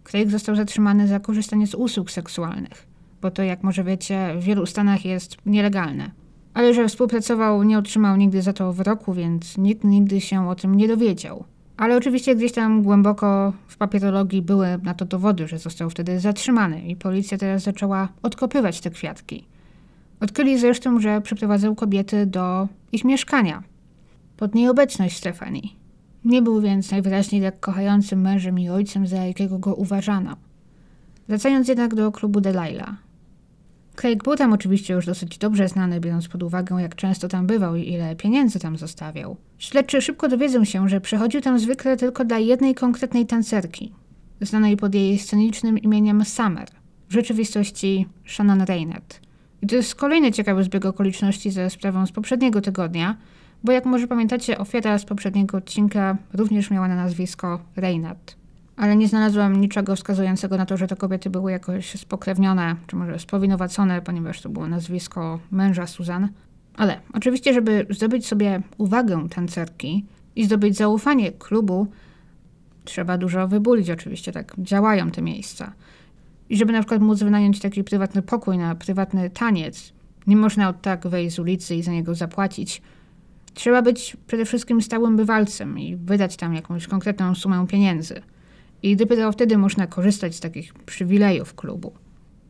Craig został zatrzymany za korzystanie z usług seksualnych, bo to, jak może wiecie, w wielu stanach jest nielegalne. Ale że współpracował, nie otrzymał nigdy za to wyroku, więc nikt nigdy się o tym nie dowiedział. Ale oczywiście gdzieś tam głęboko w papierologii były na to dowody, że został wtedy zatrzymany i policja teraz zaczęła odkopywać te kwiatki. Odkryli zresztą, że przyprowadzał kobiety do ich mieszkania pod nieobecność Stefanii. Nie był więc najwyraźniej tak kochającym mężem i ojcem, za jakiego go uważano. Wracając jednak do klubu Delilah. Craig był tam oczywiście już dosyć dobrze znany, biorąc pod uwagę, jak często tam bywał i ile pieniędzy tam zostawiał. Śledczy szybko dowiedzą się, że przychodził tam zwykle tylko dla jednej konkretnej tancerki, znanej pod jej scenicznym imieniem Summer, w rzeczywistości Shannon Reynard. I to jest kolejny ciekawy zbieg okoliczności ze sprawą z poprzedniego tygodnia, bo jak może pamiętacie, ofiara z poprzedniego odcinka również miała na nazwisko Reynard. Ale nie znalazłam niczego wskazującego na to, że te kobiety były jakoś spokrewnione, czy może spowinowacone, ponieważ to było nazwisko męża Suzan. Ale oczywiście, żeby zdobyć sobie uwagę tancerki i zdobyć zaufanie klubu, trzeba dużo wybulić. Oczywiście tak działają te miejsca. I żeby na przykład móc wynająć taki prywatny pokój na prywatny taniec, nie można od tak wejść z ulicy i za niego zapłacić. Trzeba być przede wszystkim stałym bywalcem i wydać tam jakąś konkretną sumę pieniędzy. I dopiero wtedy można korzystać z takich przywilejów klubu.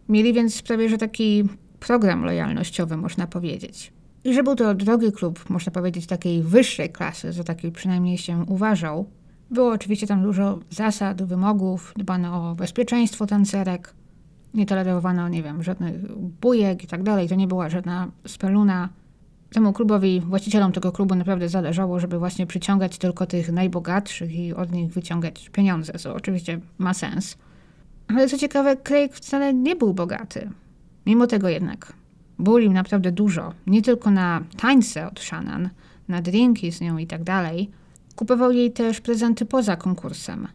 Mieli więc prawie, że taki program lojalnościowy, można powiedzieć. I że był to drogi klub, można powiedzieć, takiej wyższej klasy, za taki przynajmniej się uważał. Było oczywiście tam dużo zasad, wymogów, dbano o bezpieczeństwo tancerek, nie tolerowano, nie wiem, żadnych bujek i tak dalej. To nie była żadna speluna. Temu klubowi, właścicielom tego klubu naprawdę zależało, żeby właśnie przyciągać tylko tych najbogatszych i od nich wyciągać pieniądze, co oczywiście ma sens. Ale co ciekawe, Craig wcale nie był bogaty. Mimo tego jednak im naprawdę dużo. Nie tylko na tańce od Shannon, na drinki z nią i tak dalej. Kupował jej też prezenty poza konkursem.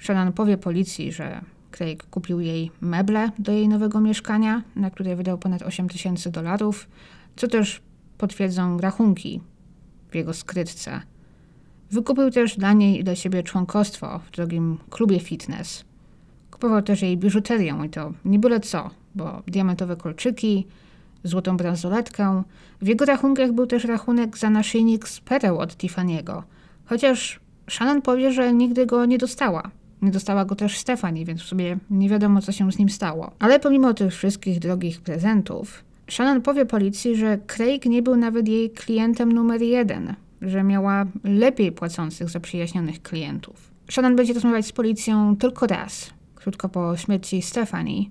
Shannon powie policji, że Craig kupił jej meble do jej nowego mieszkania, na które wydał ponad 8 tysięcy dolarów, co też potwierdzą rachunki w jego skrytce. Wykupił też dla niej i dla siebie członkostwo w drogim klubie fitness. Kupował też jej biżuterię i to nie byle co, bo diamentowe kolczyki, złotą bransoletkę. W jego rachunkach był też rachunek za naszyjnik z pereł od Tiffany'ego, chociaż Shannon powie, że nigdy go nie dostała. Nie dostała go też Stefani, więc w sobie nie wiadomo, co się z nim stało. Ale pomimo tych wszystkich drogich prezentów, Shannon powie policji, że Craig nie był nawet jej klientem numer jeden, że miała lepiej płacących zaprzyjaźnionych klientów. Shannon będzie rozmawiać z policją tylko raz, krótko po śmierci Stefani.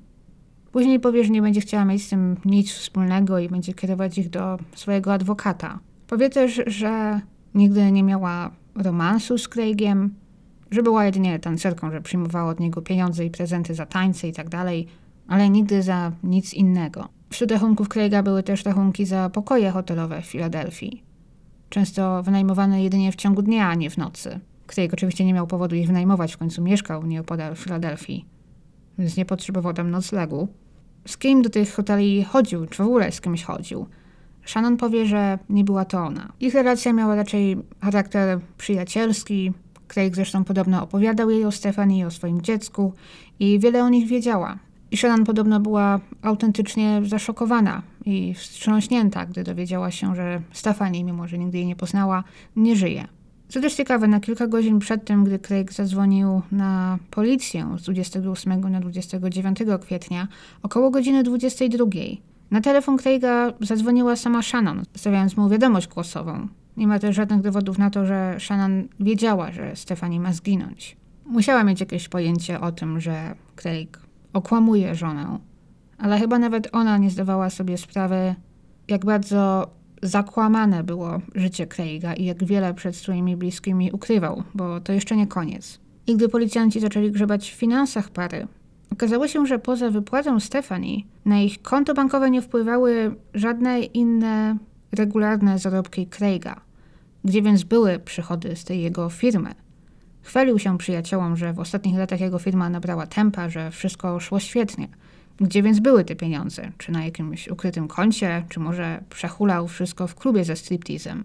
Później powie, że nie będzie chciała mieć z tym nic wspólnego i będzie kierować ich do swojego adwokata. Powie też, że nigdy nie miała romansu z Craigiem, że była jedynie tancerką, że przyjmowała od niego pieniądze i prezenty za tańce i tak dalej, ale nigdy za nic innego. Wśród rachunków Craiga były też rachunki za pokoje hotelowe w Filadelfii. Często wynajmowane jedynie w ciągu dnia, a nie w nocy. Craig oczywiście nie miał powodu ich wynajmować, w końcu mieszkał nieopodal Filadelfii, więc nie potrzebował tam noclegu. Z kim do tych hoteli chodził, czy w ogóle z kimś chodził? Shannon powie, że nie była to ona. Ich relacja miała raczej charakter przyjacielski. Craig zresztą podobno opowiadał jej o Stefanii i o swoim dziecku i wiele o nich wiedziała. I Shannon podobno była autentycznie zaszokowana i wstrząśnięta, gdy dowiedziała się, że Stefani, mimo że nigdy jej nie poznała, nie żyje. Co też ciekawe, na kilka godzin przed tym, gdy Craig zadzwonił na policję z 28 na 29 kwietnia, około godziny 22, na telefon Craiga zadzwoniła sama Shannon, zostawiając mu wiadomość głosową. Nie ma też żadnych dowodów na to, że Shannon wiedziała, że Stefani ma zginąć. Musiała mieć jakieś pojęcie o tym, że Craig okłamuje żonę, ale chyba nawet ona nie zdawała sobie sprawy, jak bardzo zakłamane było życie Craiga i jak wiele przed swoimi bliskimi ukrywał, bo to jeszcze nie koniec. I gdy policjanci zaczęli grzebać w finansach pary, okazało się, że poza wypłatą Stephanie na ich konto bankowe nie wpływały żadne inne regularne zarobki Craiga. Gdzie więc były przychody z tej jego firmy? Chwalił się przyjaciołom, że w ostatnich latach jego firma nabrała tempa, że wszystko szło świetnie. Gdzie więc były te pieniądze? Czy na jakimś ukrytym koncie, czy może przehulał wszystko w klubie ze striptizem?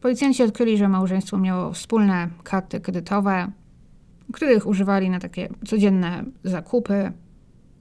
Policjanci odkryli, że małżeństwo miało wspólne karty kredytowe, których używali na takie codzienne zakupy.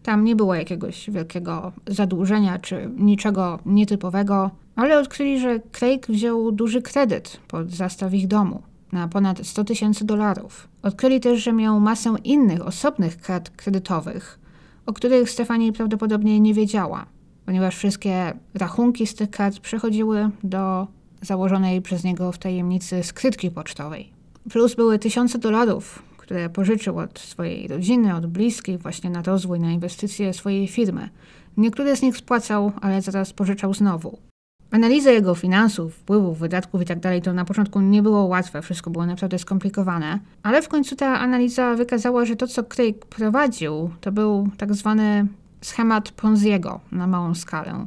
Tam nie było jakiegoś wielkiego zadłużenia czy niczego nietypowego, ale odkryli, że Craig wziął duży kredyt pod zastaw ich domu na ponad 100 tysięcy dolarów. Odkryli też, że miał masę innych, osobnych kart kredytowych, o których Stefani prawdopodobnie nie wiedziała, ponieważ wszystkie rachunki z tych kart przechodziły do założonej przez niego w tajemnicy skrytki pocztowej. Plus były tysiące dolarów, które pożyczył od swojej rodziny, od bliskich, właśnie na rozwój, na inwestycje swojej firmy. Niektóre z nich spłacał, ale zaraz pożyczał znowu. Analiza jego finansów, wpływów, wydatków itd. Tak to na początku nie było łatwe, wszystko było naprawdę skomplikowane, ale w końcu ta analiza wykazała, że to, co Craig prowadził, to był tak zwany schemat Ponziego na małą skalę.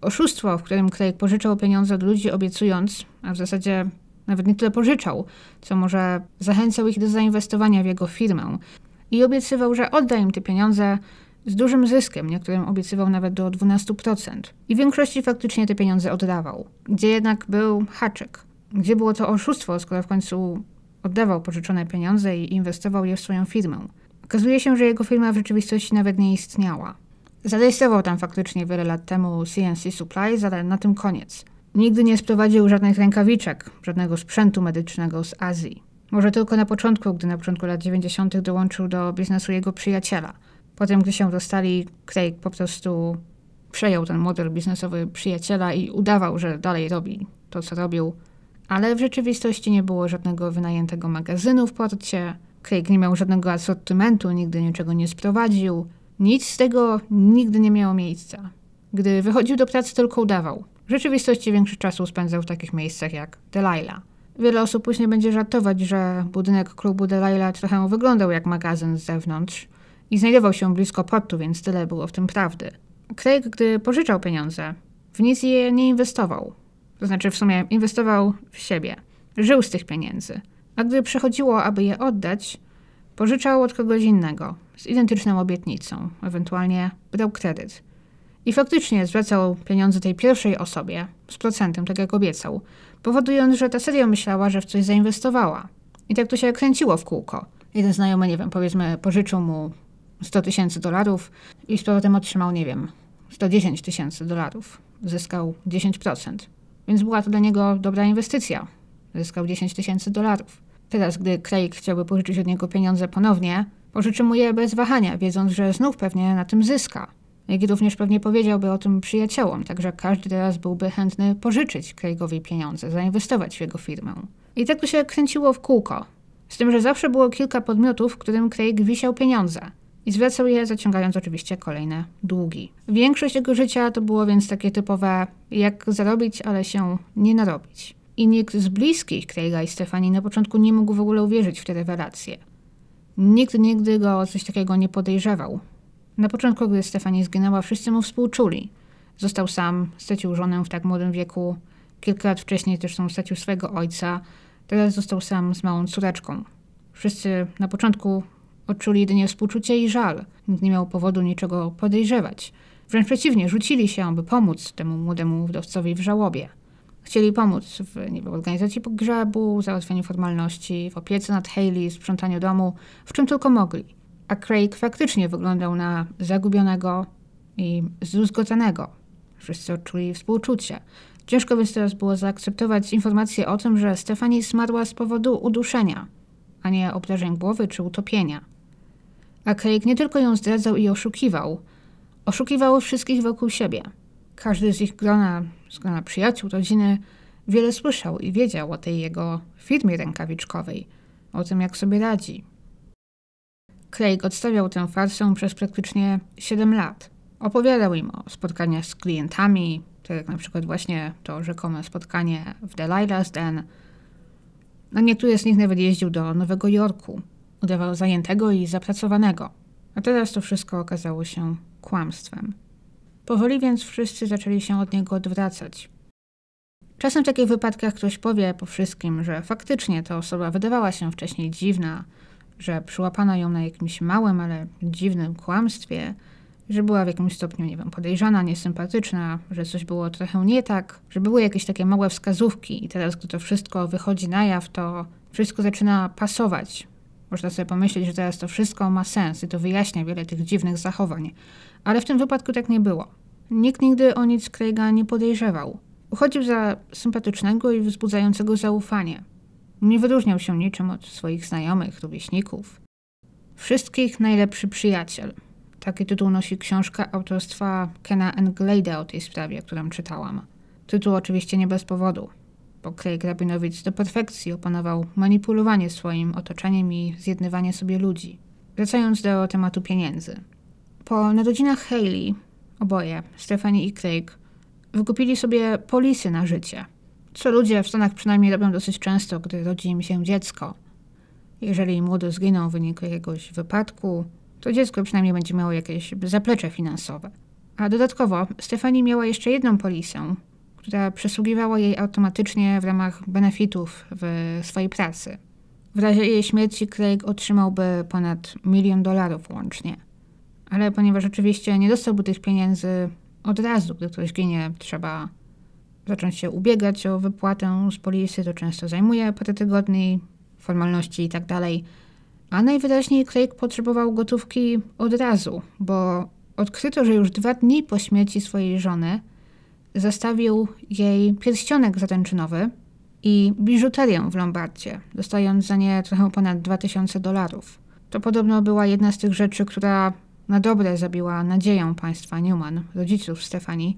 Oszustwo, w którym Craig pożyczał pieniądze od ludzi, obiecując, a w zasadzie nawet nie tyle pożyczał, co może zachęcał ich do zainwestowania w jego firmę i obiecywał, że odda im te pieniądze z dużym zyskiem, niektórym obiecywał nawet do 12%. I w większości faktycznie te pieniądze oddawał. Gdzie jednak był haczyk? Gdzie było to oszustwo, skoro w końcu oddawał pożyczone pieniądze i inwestował je w swoją firmę? Okazuje się, że jego firma w rzeczywistości nawet nie istniała. Zarejestrował tam faktycznie wiele lat temu CNC Supplies, ale na tym koniec. Nigdy nie sprowadził żadnych rękawiczek, żadnego sprzętu medycznego z Azji. Może tylko na początku, gdy na początku lat 90. dołączył do biznesu jego przyjaciela – Potem, gdy się dostali, Craig po prostu przejął ten model biznesowy przyjaciela i udawał, że dalej robi to, co robił. Ale w rzeczywistości nie było żadnego wynajętego magazynu w porcie. Craig nie miał żadnego asortymentu, nigdy niczego nie sprowadził. Nic z tego nigdy nie miało miejsca. Gdy wychodził do pracy, tylko udawał. W rzeczywistości większość czasu spędzał w takich miejscach jak Delilah. Wiele osób później będzie żartować, że budynek klubu Delilah trochę wyglądał jak magazyn z zewnątrz, i znajdował się blisko portu, więc tyle było w tym prawdy. Craig, gdy pożyczał pieniądze, w nic je nie inwestował. To znaczy, w sumie inwestował w siebie. Żył z tych pieniędzy. A gdy przychodziło, aby je oddać, pożyczał od kogoś innego, z identyczną obietnicą, ewentualnie brał kredyt. I faktycznie zwracał pieniądze tej pierwszej osobie z procentem, tak jak obiecał, powodując, że ta serio myślała, że w coś zainwestowała. I tak to się kręciło w kółko. Jeden znajomy, nie wiem, powiedzmy, pożyczył mu 100 tysięcy dolarów i z powrotem otrzymał, nie wiem, 110 tysięcy dolarów. Zyskał 10%. Więc była to dla niego dobra inwestycja. Zyskał 10 tysięcy dolarów. Teraz, gdy Craig chciałby pożyczyć od niego pieniądze ponownie, pożyczy mu je bez wahania, wiedząc, że znów pewnie na tym zyska. Jak również pewnie powiedziałby o tym przyjaciołom, także każdy teraz byłby chętny pożyczyć Craigowi pieniądze, zainwestować w jego firmę. I tak to się kręciło w kółko. Z tym, że zawsze było kilka podmiotów, w którym Craig wisiał pieniądze i zwracał je, zaciągając oczywiście kolejne długi. Większość jego życia to było więc takie typowe, jak zarobić, ale się nie narobić. I nikt z bliskich Craiga i Stefani na początku nie mógł w ogóle uwierzyć w te rewelacje. Nikt nigdy go o coś takiego nie podejrzewał. Na początku, gdy Stefani zginęła, wszyscy mu współczuli. Został sam, stracił żonę w tak młodym wieku. Kilka lat wcześniej zresztą stracił swego ojca. Teraz został sam z małą córeczką. Wszyscy na początku Odczuli jedynie współczucie i żal. Nikt nie miał powodu niczego podejrzewać. Wręcz przeciwnie, rzucili się, by pomóc temu młodemu wdowcowi w żałobie. Chcieli pomóc w, nie wiem, organizacji pogrzebu, załatwianiu formalności, w opiece nad Hayley, sprzątaniu domu, w czym tylko mogli. A Craig faktycznie wyglądał na zagubionego i zdruzgotanego. Wszyscy odczuli współczucie. Ciężko więc teraz było zaakceptować informację o tym, że Stefani zmarła z powodu uduszenia, a nie obdarzeń głowy czy utopienia. A Craig nie tylko ją zdradzał i oszukiwał, oszukiwał wszystkich wokół siebie. Każdy z ich grona, z grona przyjaciół, rodziny, wiele słyszał i wiedział o tej jego firmie rękawiczkowej, o tym, jak sobie radzi. Craig odstawiał tę farsę przez praktycznie 7 lat. Opowiadał im o spotkaniach z klientami, tak jak na przykład właśnie to rzekome spotkanie w Delilah's Den. A niektóry z nich nawet jeździł do Nowego Jorku, udawał zajętego i zapracowanego. A teraz to wszystko okazało się kłamstwem. Powoli więc wszyscy zaczęli się od niego odwracać. Czasem w takich wypadkach ktoś powie po wszystkim, że faktycznie ta osoba wydawała się wcześniej dziwna, że przyłapano ją na jakimś małym, ale dziwnym kłamstwie, że była w jakimś stopniu, nie wiem, podejrzana, niesympatyczna, że coś było trochę nie tak, że były jakieś takie małe wskazówki i teraz, gdy to wszystko wychodzi na jaw, to wszystko zaczyna pasować. Można sobie pomyśleć, że teraz to wszystko ma sens i to wyjaśnia wiele tych dziwnych zachowań. Ale w tym wypadku tak nie było. Nikt nigdy o nic Craiga nie podejrzewał. Uchodził za sympatycznego i wzbudzającego zaufanie. Nie wyróżniał się niczym od swoich znajomych, rówieśników. Wszystkich najlepszy przyjaciel. Taki tytuł nosi książka autorstwa Kena Englade'a o tej sprawie, którą czytałam. Tytuł oczywiście nie bez powodu, bo Craig Rabinowicz do perfekcji opanował manipulowanie swoim otoczeniem i zjednywanie sobie ludzi. Wracając do tematu pieniędzy. Po narodzinach Hayley, oboje, Stephanie i Craig, wykupili sobie polisy na życie – co ludzie w Stanach przynajmniej robią dosyć często, gdy rodzi im się dziecko. Jeżeli młody zginą w wyniku jakiegoś wypadku, to dziecko przynajmniej będzie miało jakieś zaplecze finansowe. A dodatkowo Stefani miała jeszcze jedną polisę, która przysługiwała jej automatycznie w ramach benefitów w swojej pracy. W razie jej śmierci Craig otrzymałby ponad milion dolarów łącznie. Ale ponieważ oczywiście nie dostałby tych pieniędzy od razu, gdy ktoś ginie, trzeba zacząć się ubiegać o wypłatę z polisy, to często zajmuje parę tygodni, formalności i tak. A najwyraźniej Craig potrzebował gotówki od razu, bo odkryto, że już dwa dni po śmierci swojej żony zastawił jej pierścionek zatęczynowy i biżuterię w Lombardzie, dostając za nie trochę ponad 2000 dolarów. To podobno była jedna z tych rzeczy, która na dobre zabiła nadzieję państwa Newman, rodziców Stefanii,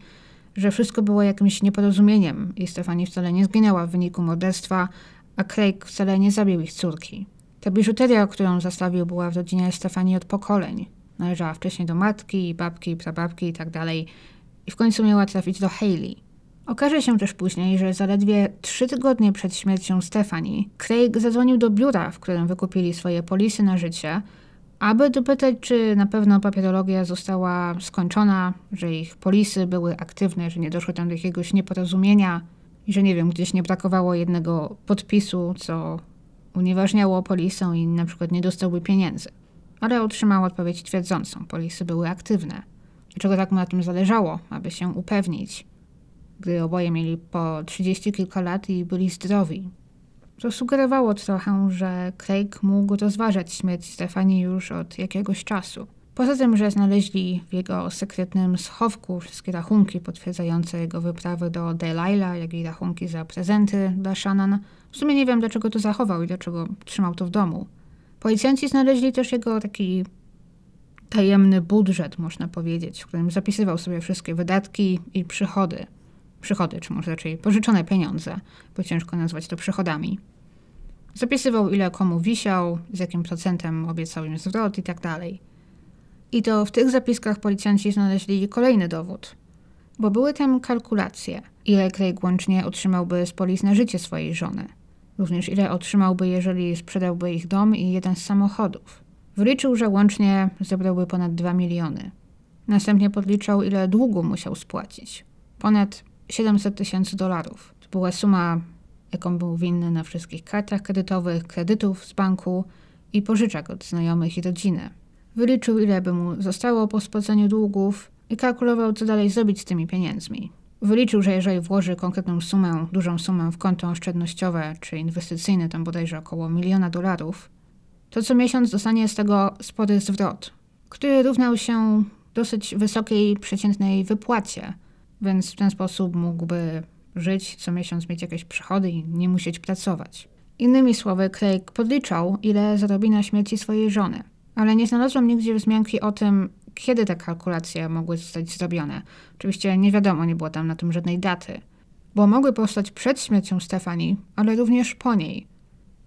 że wszystko było jakimś nieporozumieniem i Stefani wcale nie zginęła w wyniku morderstwa, a Craig wcale nie zabił ich córki. Ta biżuteria, którą zastawił, była w rodzinie Stefani od pokoleń. Należała wcześniej do matki, babki, prababki i tak. I w końcu miała trafić do Hayley. Okaże się też później, że zaledwie trzy tygodnie przed śmiercią Stefani, Craig zadzwonił do biura, w którym wykupili swoje polisy na życie aby dopytać, czy na pewno papierologia została skończona, że ich polisy były aktywne, że nie doszło tam do jakiegoś nieporozumienia i że nie wiem, gdzieś nie brakowało jednego podpisu, co unieważniało polisę i na przykład nie dostałby pieniędzy. Ale otrzymał odpowiedź twierdzącą, polisy były aktywne. Dlaczego tak mu na tym zależało, aby się upewnić, gdy oboje mieli po trzydzieści kilka lat i byli zdrowi, to sugerowało trochę, że Craig mógł rozważać śmierć Stefani już od jakiegoś czasu. Poza tym, że znaleźli w jego sekretnym schowku wszystkie rachunki potwierdzające jego wyprawy do Delilah, jak i rachunki za prezenty dla Shannon, w sumie nie wiem, dlaczego to zachował i dlaczego trzymał to w domu. Policjanci znaleźli też jego taki tajemny budżet, można powiedzieć, w którym zapisywał sobie wszystkie wydatki i przychody przychody, czy może raczej pożyczone pieniądze, bo ciężko nazwać to przychodami. Zapisywał, ile komu wisiał, z jakim procentem obiecał im zwrot i tak dalej. I to w tych zapiskach policjanci znaleźli kolejny dowód, bo były tam kalkulacje, ile Craig łącznie otrzymałby z polis na życie swojej żony. Również ile otrzymałby, jeżeli sprzedałby ich dom i jeden z samochodów. Wliczył, że łącznie zebrałby ponad 2 miliony. Następnie podliczał, ile długu musiał spłacić. Ponad 700 tysięcy dolarów. To była suma, jaką był winny na wszystkich kartach kredytowych, kredytów z banku i pożyczek od znajomych i rodziny. Wyliczył, ile by mu zostało po spłaceniu długów i kalkulował, co dalej zrobić z tymi pieniędzmi. Wyliczył, że jeżeli włoży konkretną sumę, dużą sumę w konto oszczędnościowe czy inwestycyjne, tam bodajże około miliona dolarów, to co miesiąc dostanie z tego spory zwrot, który równał się dosyć wysokiej przeciętnej wypłacie – więc w ten sposób mógłby żyć, co miesiąc mieć jakieś przychody i nie musieć pracować. Innymi słowy, Craig podliczał, ile zarobi na śmierci swojej żony, ale nie znalazłam nigdzie wzmianki o tym, kiedy te kalkulacje mogły zostać zrobione. Oczywiście nie wiadomo, nie było tam na tym żadnej daty, bo mogły powstać przed śmiercią Stefanii, ale również po niej.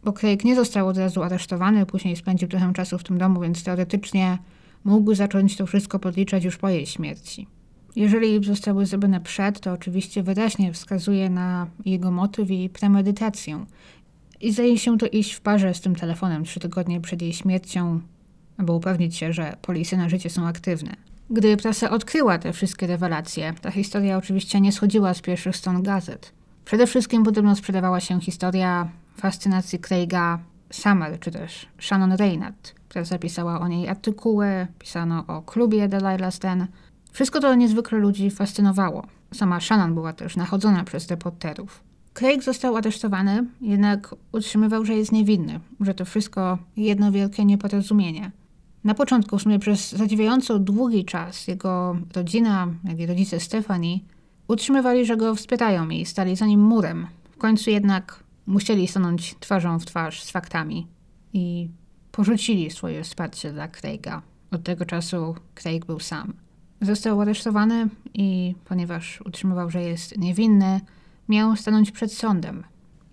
Bo Craig nie został od razu aresztowany, później spędził trochę czasu w tym domu, więc teoretycznie mógł zacząć to wszystko podliczać już po jej śmierci. Jeżeli zostały zrobione przed, to oczywiście wyraźnie wskazuje na jego motyw i premedytację. I zdaje się to iść w parze z tym telefonem trzy tygodnie przed jej śmiercią, aby upewnić się, że polisy na życie są aktywne. Gdy prasa odkryła te wszystkie rewelacje, ta historia oczywiście nie schodziła z pierwszych stron gazet. Przede wszystkim podobno sprzedawała się historia fascynacji Craiga Summer, czy też Shannon Reynard, która zapisała o niej artykuły, pisano o klubie Delilah Stan. Wszystko to niezwykle ludzi fascynowało. Sama Shannon była też nachodzona przez reporterów. Craig został aresztowany, jednak utrzymywał, że jest niewinny, że to wszystko jedno wielkie nieporozumienie. Na początku, w sumie przez zadziwiająco długi czas, jego rodzina, jak i rodzice Stefani utrzymywali, że go wspierają i stali za nim murem. W końcu jednak musieli stanąć twarzą w twarz z faktami i porzucili swoje wsparcie dla Craiga. Od tego czasu Craig był sam. Został aresztowany i ponieważ utrzymywał, że jest niewinny, miał stanąć przed sądem.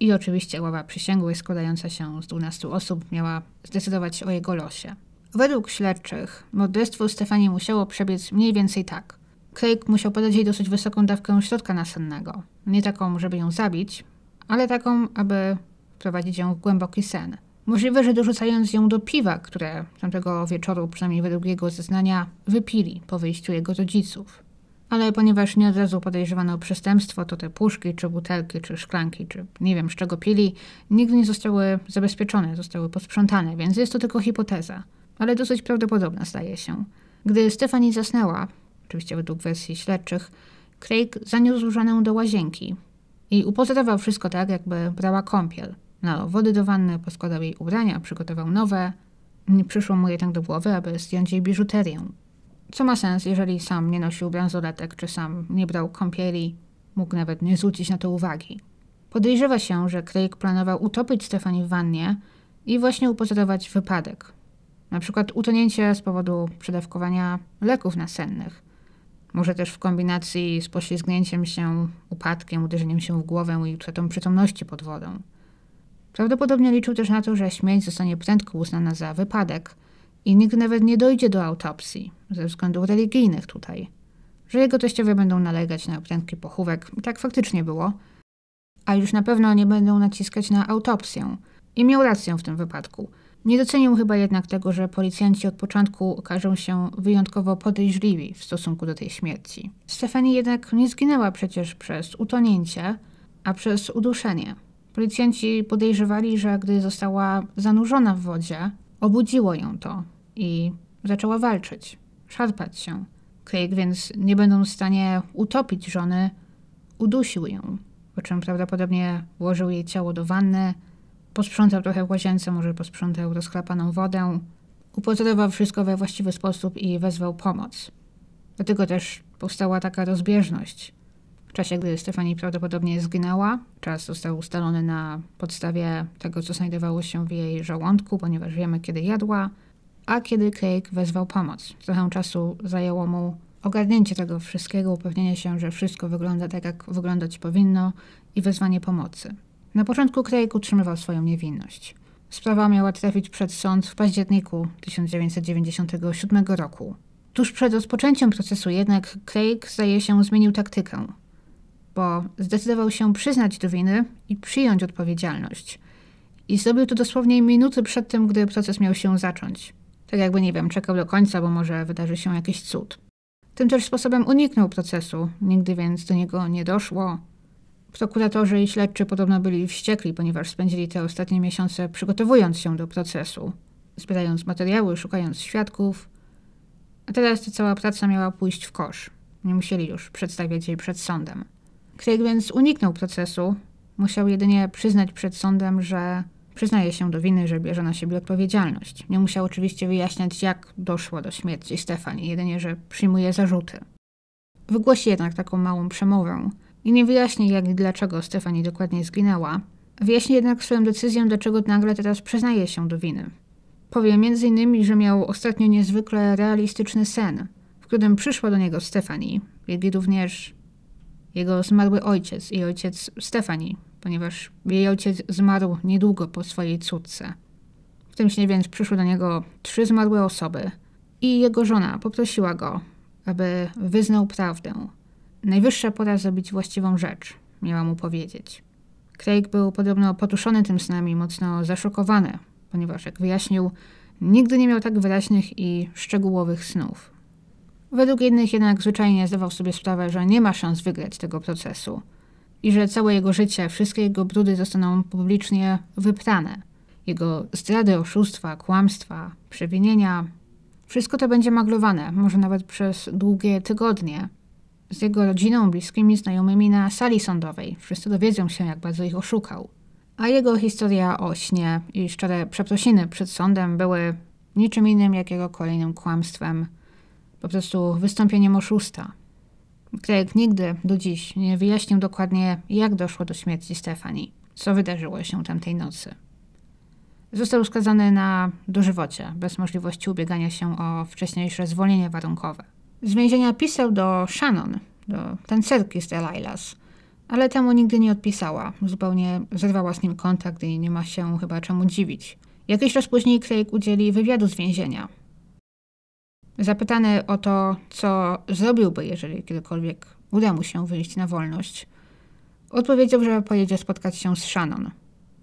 I oczywiście ława przysięgłych składająca się z 12 osób miała zdecydować o jego losie. Według śledczych morderstwo Stefanii musiało przebiec mniej więcej tak. Craig musiał podać jej dosyć wysoką dawkę środka nasennego. Nie taką, żeby ją zabić, ale taką, aby wprowadzić ją w głęboki sen. Możliwe, że dorzucając ją do piwa, które tamtego wieczoru, przynajmniej według jego zeznania, wypili po wyjściu jego rodziców. Ale ponieważ nie od razu podejrzewano o przestępstwo, to te puszki, czy butelki, czy szklanki, czy nie wiem z czego pili, nigdy nie zostały zabezpieczone, zostały posprzątane, więc jest to tylko hipoteza. Ale dosyć prawdopodobna staje się. Gdy Stefani zasnęła, oczywiście według wersji śledczych, Craig zaniósł żonę do łazienki i upozotował wszystko tak, jakby brała kąpiel. Nalał wody do wanny, poskładał jej ubrania, przygotował nowe. Nie przyszło mu jednak do głowy, aby zdjąć jej biżuterię. Co ma sens, jeżeli sam nie nosił bransoletek, czy sam nie brał kąpieli, mógł nawet nie zwrócić na to uwagi. Podejrzewa się, że Craig planował utopić Stefani w wannie i właśnie upozorować wypadek. Na przykład utonięcie z powodu przedawkowania leków nasennych. Może też w kombinacji z poślizgnięciem się, upadkiem, uderzeniem się w głowę i utratą przytomności pod wodą. Prawdopodobnie liczył też na to, że śmierć zostanie prędko uznana za wypadek i nikt nawet nie dojdzie do autopsji, ze względów religijnych tutaj. Że jego teściowie będą nalegać na prędki pochówek, tak faktycznie było, a już na pewno nie będą naciskać na autopsję. I miał rację w tym wypadku – nie docenił chyba jednak tego, że policjanci od początku okażą się wyjątkowo podejrzliwi w stosunku do tej śmierci. Stefani jednak nie zginęła przecież przez utonięcie, a przez uduszenie. Policjanci podejrzewali, że gdy została zanurzona w wodzie, obudziło ją to i zaczęła walczyć, szarpać się. Craig więc, nie będąc w stanie utopić żony, udusił ją, po czym prawdopodobnie włożył jej ciało do wanny, Posprzątał trochę w łazience, może posprzątał rozchlapaną wodę. Upozorował wszystko we właściwy sposób i wezwał pomoc. Dlatego też powstała taka rozbieżność. W czasie, gdy Stefani prawdopodobnie zginęła, czas został ustalony na podstawie tego, co znajdowało się w jej żołądku, ponieważ wiemy, kiedy jadła, a kiedy Craig wezwał pomoc. Trochę czasu zajęło mu ogarnięcie tego wszystkiego, upewnienie się, że wszystko wygląda tak, jak wyglądać powinno i wezwanie pomocy. Na początku Craig utrzymywał swoją niewinność. Sprawa miała trafić przed sąd w październiku 1997 roku. Tuż przed rozpoczęciem procesu jednak Craig zdaje się zmienił taktykę, bo zdecydował się przyznać do winy i przyjąć odpowiedzialność. I zrobił to dosłownie minuty przed tym, gdy proces miał się zacząć. Tak jakby, nie wiem, czekał do końca, bo może wydarzy się jakiś cud. Tym też sposobem uniknął procesu, nigdy więc do niego nie doszło, Prokuratorzy i śledczy podobno byli wściekli, ponieważ spędzili te ostatnie miesiące przygotowując się do procesu, zbierając materiały, szukając świadków. A teraz ta cała praca miała pójść w kosz. Nie musieli już przedstawiać jej przed sądem. Craig więc uniknął procesu. Musiał jedynie przyznać przed sądem, że przyznaje się do winy, że bierze na siebie odpowiedzialność. Nie musiał oczywiście wyjaśniać, jak doszło do śmierci Stefani, jedynie, że przyjmuje zarzuty. Wygłosi jednak taką małą przemowę, i nie wyjaśni, jak i dlaczego Stefani dokładnie zginęła. Wyjaśni jednak swoją decyzję, dlaczego nagle teraz przyznaje się do winy. Powie m.in., że miał ostatnio niezwykle realistyczny sen, w którym przyszła do niego Stefani, jak i również jego zmarły ojciec i ojciec Stefani, ponieważ jej ojciec zmarł niedługo po swojej córce. W tym śnie więc przyszły do niego trzy zmarłe osoby i jego żona poprosiła go, aby wyznał prawdę. Najwyższa pora zrobić właściwą rzecz, miała mu powiedzieć. Craig był podobno potuszony tym snem i mocno zaszokowany, ponieważ, jak wyjaśnił, nigdy nie miał tak wyraźnych i szczegółowych snów. Według innych jednak zwyczajnie zdawał sobie sprawę, że nie ma szans wygrać tego procesu i że całe jego życie, wszystkie jego brudy zostaną publicznie wyprane. Jego zdrady, oszustwa, kłamstwa, przewinienia, wszystko to będzie maglowane, może nawet przez długie tygodnie. Z jego rodziną, bliskimi, znajomymi na sali sądowej. Wszyscy dowiedzą się, jak bardzo ich oszukał. A jego historia o śnie i szczere przeprosiny przed sądem były niczym innym jak jego kolejnym kłamstwem, po prostu wystąpieniem oszusta. Craig nigdy do dziś nie wyjaśnił dokładnie, jak doszło do śmierci Stefani, co wydarzyło się tamtej nocy. Został skazany na dożywocie, bez możliwości ubiegania się o wcześniejsze zwolnienie warunkowe. Z więzienia pisał do Shannon, do tancerki z Delilahs, ale temu nigdy nie odpisała. Zupełnie zerwała z nim kontakt i nie ma się chyba czemu dziwić. Jakiś czas później Craig udzieli wywiadu z więzienia. Zapytany o to, co zrobiłby, jeżeli kiedykolwiek uda mu się wyjść na wolność, odpowiedział, że pojedzie spotkać się z Shannon.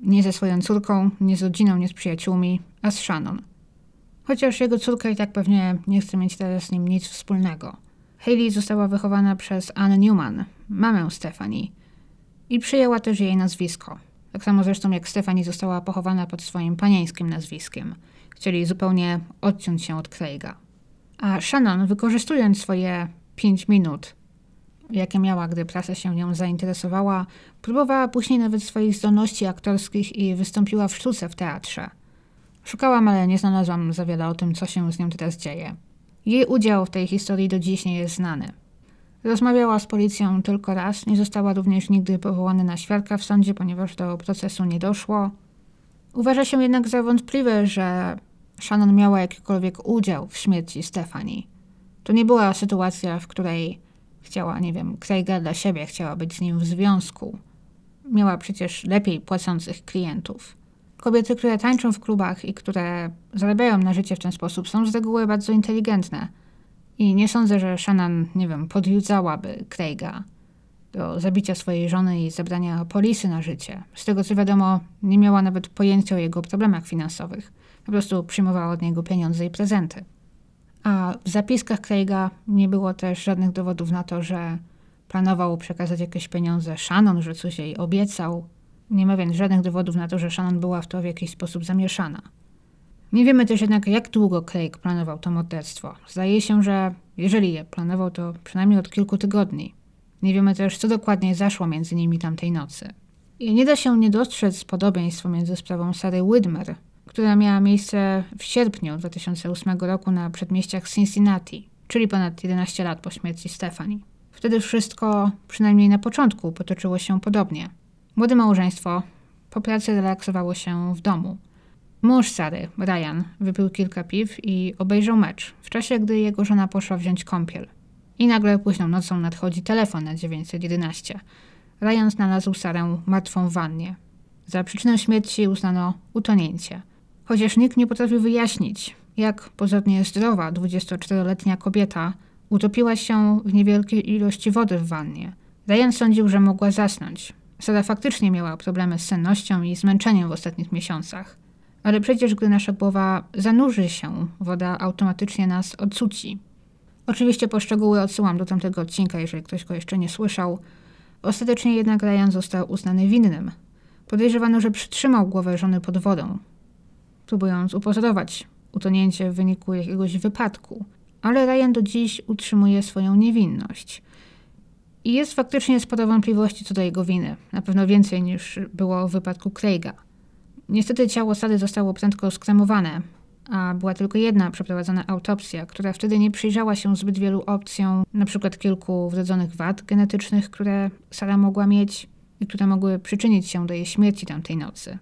Nie ze swoją córką, nie z rodziną, nie z przyjaciółmi, a z Shannon. Chociaż jego córka i tak pewnie nie chce mieć teraz z nim nic wspólnego. Hayley została wychowana przez Anne Newman, mamę Stephanie, i przyjęła też jej nazwisko. Tak samo zresztą jak Stephanie została pochowana pod swoim panieńskim nazwiskiem. Chcieli zupełnie odciąć się od Craiga. A Shannon, wykorzystując swoje pięć minut, jakie miała, gdy prasa się nią zainteresowała, próbowała później nawet swoich zdolności aktorskich i wystąpiła w sztuce w teatrze. Szukałam, ale nie znalazłam za wiele o tym, co się z nią teraz dzieje. Jej udział w tej historii do dziś nie jest znany. Rozmawiała z policją tylko raz, nie została również nigdy powołana na świadka w sądzie, ponieważ do procesu nie doszło. Uważa się jednak za wątpliwe, że Shannon miała jakikolwiek udział w śmierci Stefani. To nie była sytuacja, w której chciała, nie wiem, Craiga dla siebie, chciała być z nim w związku. Miała przecież lepiej płacących klientów. Kobiety, które tańczą w klubach i które zarabiają na życie w ten sposób, są z reguły bardzo inteligentne. I nie sądzę, że Shannon, nie wiem, podjudzałaby Craiga do zabicia swojej żony i zabrania polisy na życie. Z tego co wiadomo, nie miała nawet pojęcia o jego problemach finansowych. Po prostu przyjmowała od niego pieniądze i prezenty. A w zapiskach Craiga nie było też żadnych dowodów na to, że planował przekazać jakieś pieniądze Shannon, że coś jej obiecał. Nie ma więc żadnych dowodów na to, że Shannon była w to w jakiś sposób zamieszana. Nie wiemy też jednak, jak długo Craig planował to morderstwo. Zdaje się, że jeżeli je planował, to przynajmniej od kilku tygodni. Nie wiemy też, co dokładnie zaszło między nimi tamtej nocy. I nie da się nie dostrzec podobieństwa między sprawą Sary Widmer, która miała miejsce w sierpniu 2008 roku na przedmieściach Cincinnati, czyli ponad 11 lat po śmierci Stefani. Wtedy wszystko, przynajmniej na początku, potoczyło się podobnie. Młode małżeństwo po pracy relaksowało się w domu. Mąż Sary, Ryan, wypił kilka piw i obejrzał mecz, w czasie gdy jego żona poszła wziąć kąpiel. I nagle późną nocą nadchodzi telefon na 911. Ryan znalazł Sarę martwą w wannie. Za przyczynę śmierci uznano utonięcie. Chociaż nikt nie potrafił wyjaśnić, jak pozornie zdrowa 24-letnia kobieta utopiła się w niewielkiej ilości wody w wannie. Ryan sądził, że mogła zasnąć, Sara faktycznie miała problemy z sennością i zmęczeniem w ostatnich miesiącach. Ale przecież gdy nasza głowa zanurzy się, woda automatycznie nas odsuci. Oczywiście poszczegóły odsyłam do tamtego odcinka, jeżeli ktoś go jeszcze nie słyszał. Ostatecznie jednak Ryan został uznany winnym. Podejrzewano, że przytrzymał głowę żony pod wodą, próbując upozorować utonięcie w wyniku jakiegoś wypadku. Ale Ryan do dziś utrzymuje swoją niewinność. I jest faktycznie sporo wątpliwości co do jego winy. Na pewno więcej niż było w wypadku Craiga. Niestety ciało Sady zostało prędko skremowane, a była tylko jedna przeprowadzona autopsja, która wtedy nie przyjrzała się zbyt wielu opcjom, przykład kilku wrodzonych wad genetycznych, które Sara mogła mieć i które mogły przyczynić się do jej śmierci tamtej nocy.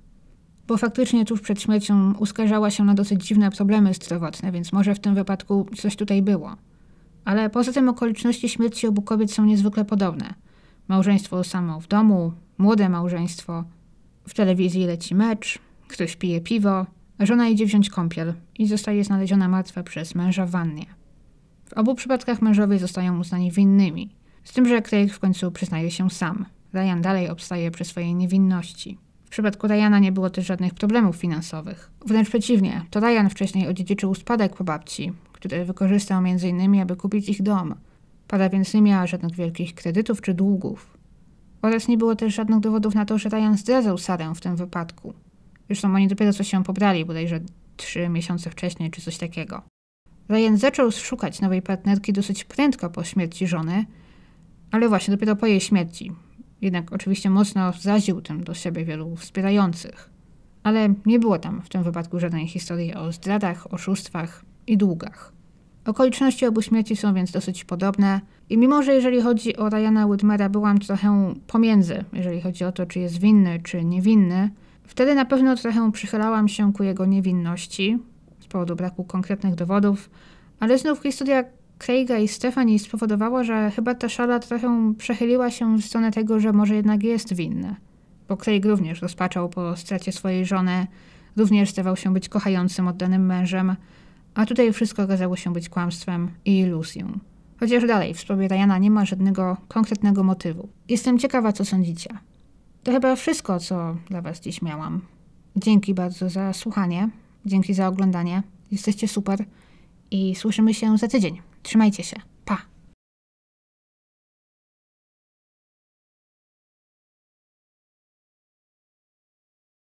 Bo faktycznie tuż przed śmiercią uskarżała się na dosyć dziwne problemy zdrowotne, więc może w tym wypadku coś tutaj było. Ale poza tym okoliczności śmierci obu kobiet są niezwykle podobne. Małżeństwo samo w domu, młode małżeństwo, w telewizji leci mecz, ktoś pije piwo, a żona idzie wziąć kąpiel i zostaje znaleziona martwa przez męża w wannie. W obu przypadkach mężowie zostają uznani winnymi. Z tym, że Craig w końcu przyznaje się sam. Ryan dalej obstaje przy swojej niewinności. W przypadku Ryana nie było też żadnych problemów finansowych. Wręcz przeciwnie, to Ryan wcześniej odziedziczył spadek po babci, który wykorzystał m.in. aby kupić ich dom. Para więc nie miała żadnych wielkich kredytów czy długów. Oraz nie było też żadnych dowodów na to, że Ryan zdradzał Sarę w tym wypadku. Zresztą oni dopiero co się pobrali, bodajże trzy miesiące wcześniej czy coś takiego. Ryan zaczął szukać nowej partnerki dosyć prędko po śmierci żony, ale właśnie dopiero po jej śmierci. Jednak oczywiście mocno zaził tym do siebie wielu wspierających. Ale nie było tam w tym wypadku żadnej historii o zdradach, oszustwach i długach. Okoliczności obu śmierci są więc dosyć podobne i mimo, że jeżeli chodzi o Ryana Whitmera byłam trochę pomiędzy, jeżeli chodzi o to, czy jest winny, czy niewinny, wtedy na pewno trochę przychylałam się ku jego niewinności z powodu braku konkretnych dowodów, ale znów historia Craiga i Stephanie spowodowała, że chyba ta szala trochę przechyliła się w stronę tego, że może jednak jest winny. Bo Craig również rozpaczał po stracie swojej żony, również stawał się być kochającym, oddanym mężem, a tutaj wszystko okazało się być kłamstwem i iluzją. Chociaż dalej w sprawie Ryana nie ma żadnego konkretnego motywu. Jestem ciekawa, co sądzicie. To chyba wszystko, co dla Was dziś miałam. Dzięki bardzo za słuchanie, dzięki za oglądanie. Jesteście super i słyszymy się za tydzień. Trzymajcie się.